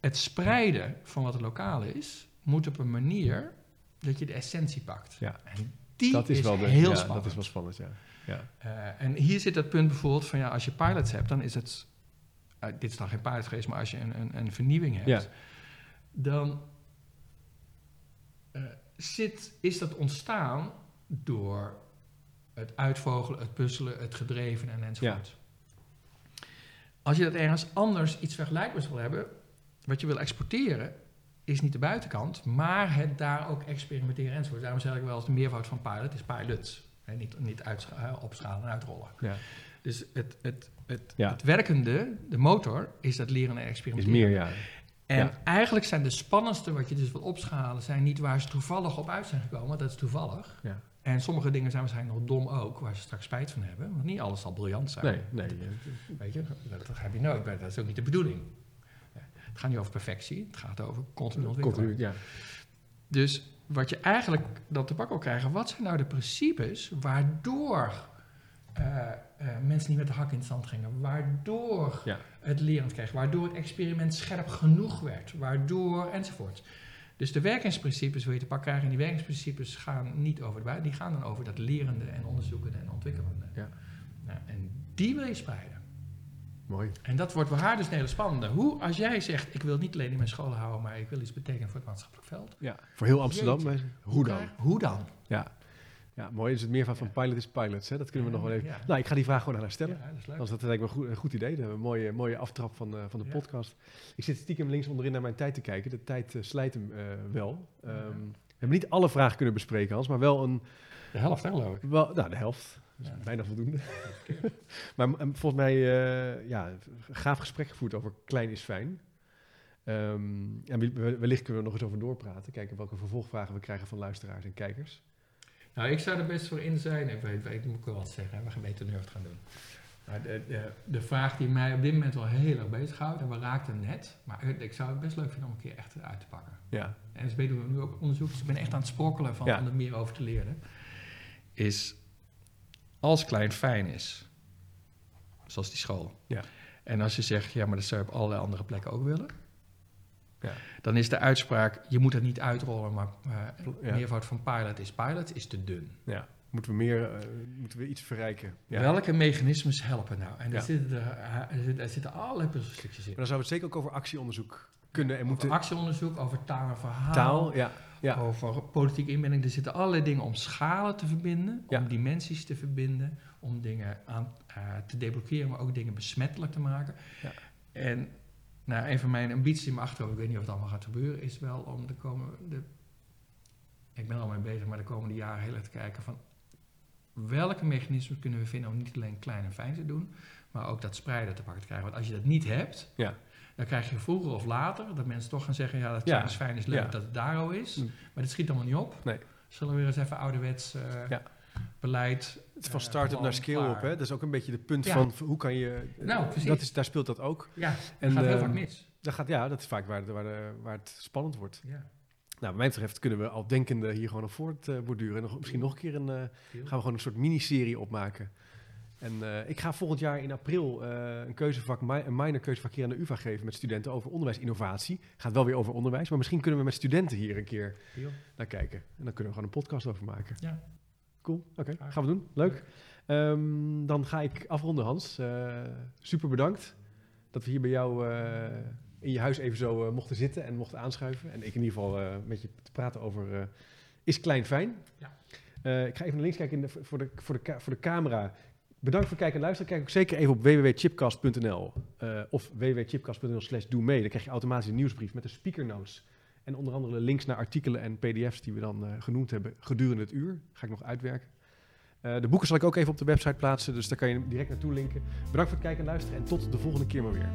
het spreiden van wat het lokaal is, moet op een manier dat je de essentie pakt. Ja. En die dat is, wel de, heel spannend. Dat is wel spannend, ja. ja. Eh, en hier zit dat punt bijvoorbeeld van ja, als je pilots hebt, dan is het. Eh, dit is dan geen pilot geweest, maar als je een, een, een vernieuwing hebt. Ja. dan eh, zit, is dat ontstaan door het uitvogelen, het puzzelen, het gedreven en enzovoort. Als je dat ergens anders iets vergelijkbaars wil hebben, wat je wil exporteren, is niet de buitenkant, maar het daar ook experimenteren enzovoort. Daarom zeg ik wel eens de meervoud van pilot is pilots. En niet, niet uitsch- opschalen en uitrollen. Ja. Dus het, het, het, Ja. het werkende, de motor, is dat leren en Is experimenteren. meer, ja. En Ja. eigenlijk zijn de spannendste wat je dus wil opschalen, zijn niet waar ze toevallig op uit zijn gekomen, dat is toevallig. Ja. En sommige dingen zijn waarschijnlijk nog dom ook, waar ze straks spijt van hebben. Want niet alles zal briljant zijn. Nee, nee. Weet je, dat, dat heb je nooit. Dat is ook niet de bedoeling. Het gaat niet over perfectie, het gaat over continu ontwikkelen. Continu, ja. Dus wat je eigenlijk dan te pakken wil krijgen, wat zijn nou de principes waardoor eh, eh, mensen niet met de hak in het zand gingen, waardoor Ja. het lerend kreeg, waardoor het experiment scherp genoeg werd, waardoor enzovoort. Dus de werkingsprincipes wil je te pakken krijgen en die werkingsprincipes gaan niet over de buiten, die gaan dan over dat lerende en onderzoekende en ontwikkelende. Ja. Nou, en die wil je spreiden. Mooi. En dat wordt voor haar dus een hele spannende. Hoe, als jij zegt, ik wil niet alleen in mijn school houden, maar ik wil iets betekenen voor het maatschappelijk veld. Ja. Voor heel Amsterdam. Jeetje. Hoe dan? Hoe dan? Ja. Ja, mooi. Dus het meervoud van pilot is pilots. Hè? Dat kunnen we nog wel even... Nou, ik ga die vraag gewoon aan haar stellen. Ja, dat is leuk. Dat lijkt me een goed, een goed idee. Een mooie, mooie aftrap van, eh, van de podcast. Ik zit stiekem links onderin naar mijn tijd te kijken. De tijd eh, slijt hem eh, wel. Ehm, we hebben niet alle vragen kunnen bespreken, Hans, maar wel een... De helft, hè, geloof ik. Wel, nou, de helft. Dat is Ja. bijna voldoende. maar eh, volgens mij, eh, ja, gaaf gesprek gevoerd over klein is fijn. Ehm, en we- we- wellicht kunnen we nog eens over doorpraten. Kijken welke vervolgvragen we krijgen van luisteraars en kijkers. Nou, ik zou er best voor in zijn. Ik, weet, weet, moet ik wel wat zeggen, hè, we gaan beter nerd gaan doen. Maar de, de, de vraag die mij op dit moment wel heel erg bezighoudt, en we raakten net, maar ik- ik zou het best leuk vinden om een keer echt uit te pakken. Ja, En dus doen we nu ook onderzoek, dus ik ben echt aan het sprokkelen van, Ja. om er meer over te leren. Is als klein fijn is, zoals die school. Ja. En als je zegt, ja, maar dat zou je op allerlei andere plekken ook willen. Ja. Dan is de uitspraak, je moet het niet uitrollen, maar eh, Ja. meervoud van pilot is pilot, is te dun. ja. Moeten we meer, eh, moeten we iets verrijken? Ja. Welke mechanismes helpen nou? En Ja. er, zitten, er, zitten, er zitten allerlei puzzelstukjes in. Maar dan zouden we het zeker ook over actieonderzoek kunnen en Over moeten... actieonderzoek, over taal en verhaal, Taal, ja. ja. over politieke inbinding. Er zitten allerlei dingen om schalen te verbinden, om dimensies te verbinden, om dingen aan, eh, te deblokkeren, maar ook dingen besmettelijk te maken. Ja. En nou, een van mijn ambities in mijn achterhoofd, ik weet niet of het allemaal gaat gebeuren, is wel om de komende... De, ik ben er al mee bezig, maar de komende jaren heel erg te kijken van welke mechanismen kunnen we vinden om niet alleen klein en fijn te doen, maar ook dat spreiden te pakken te krijgen. Want als je dat niet hebt, Ja. dan krijg je vroeger of later dat mensen toch gaan zeggen, ja, dat Ja. is fijn is leuk Ja. dat het daar al is, Mm. maar dat schiet allemaal niet op. Nee. Zullen we weer eens even ouderwets eh, Ja. Beleid... Het van eh, start-up naar scale-up, hè? Dat is ook een beetje de punt Ja. van hoe kan je... Nou, precies. Dat is, daar speelt dat ook. Ja, En, gaat heel ehm, vaak mis. Dat gaat, ja, dat is vaak waar, waar, de- waar het spannend wordt. Ja. Nou, wat mij betreft kunnen we al denkende hier gewoon op voort eh. En nog, misschien nog een keer een, eh, gaan we gewoon een soort miniserie opmaken. En eh, ik ga volgend jaar in april eh, een keuzevak, een minor keuzevak hier aan de UvA geven met studenten over onderwijsinnovatie. Gaat wel weer over onderwijs, maar misschien kunnen we met studenten hier een keer naar kijken. En dan kunnen we gewoon een podcast over maken. Ja. Cool, oké, gaan we doen. Leuk. Ehm, dan ga ik afronden, Hans. Eh, super bedankt dat we hier bij jou eh, in je huis even zo eh, mochten zitten en mochten aanschuiven. En ik in ieder geval met je te praten over Is Klein Fijn? Ja. Ik ga even naar links kijken in de, voor, de, voor, de, voor de camera. Bedankt voor het kijken en luisteren. Kijk ook zeker even op www.chipcast.nl of www.chipcast.nl slash doe mee. Dan krijg je automatisch een nieuwsbrief met de speaker notes. En onder andere links naar artikelen en pdf's die we dan eh, genoemd hebben gedurende het uur. Ga ik nog uitwerken. Eh, de boeken zal ik ook even op de website plaatsen, dus daar kan je direct naartoe linken. Bedankt voor het kijken en luisteren en tot de volgende keer maar weer.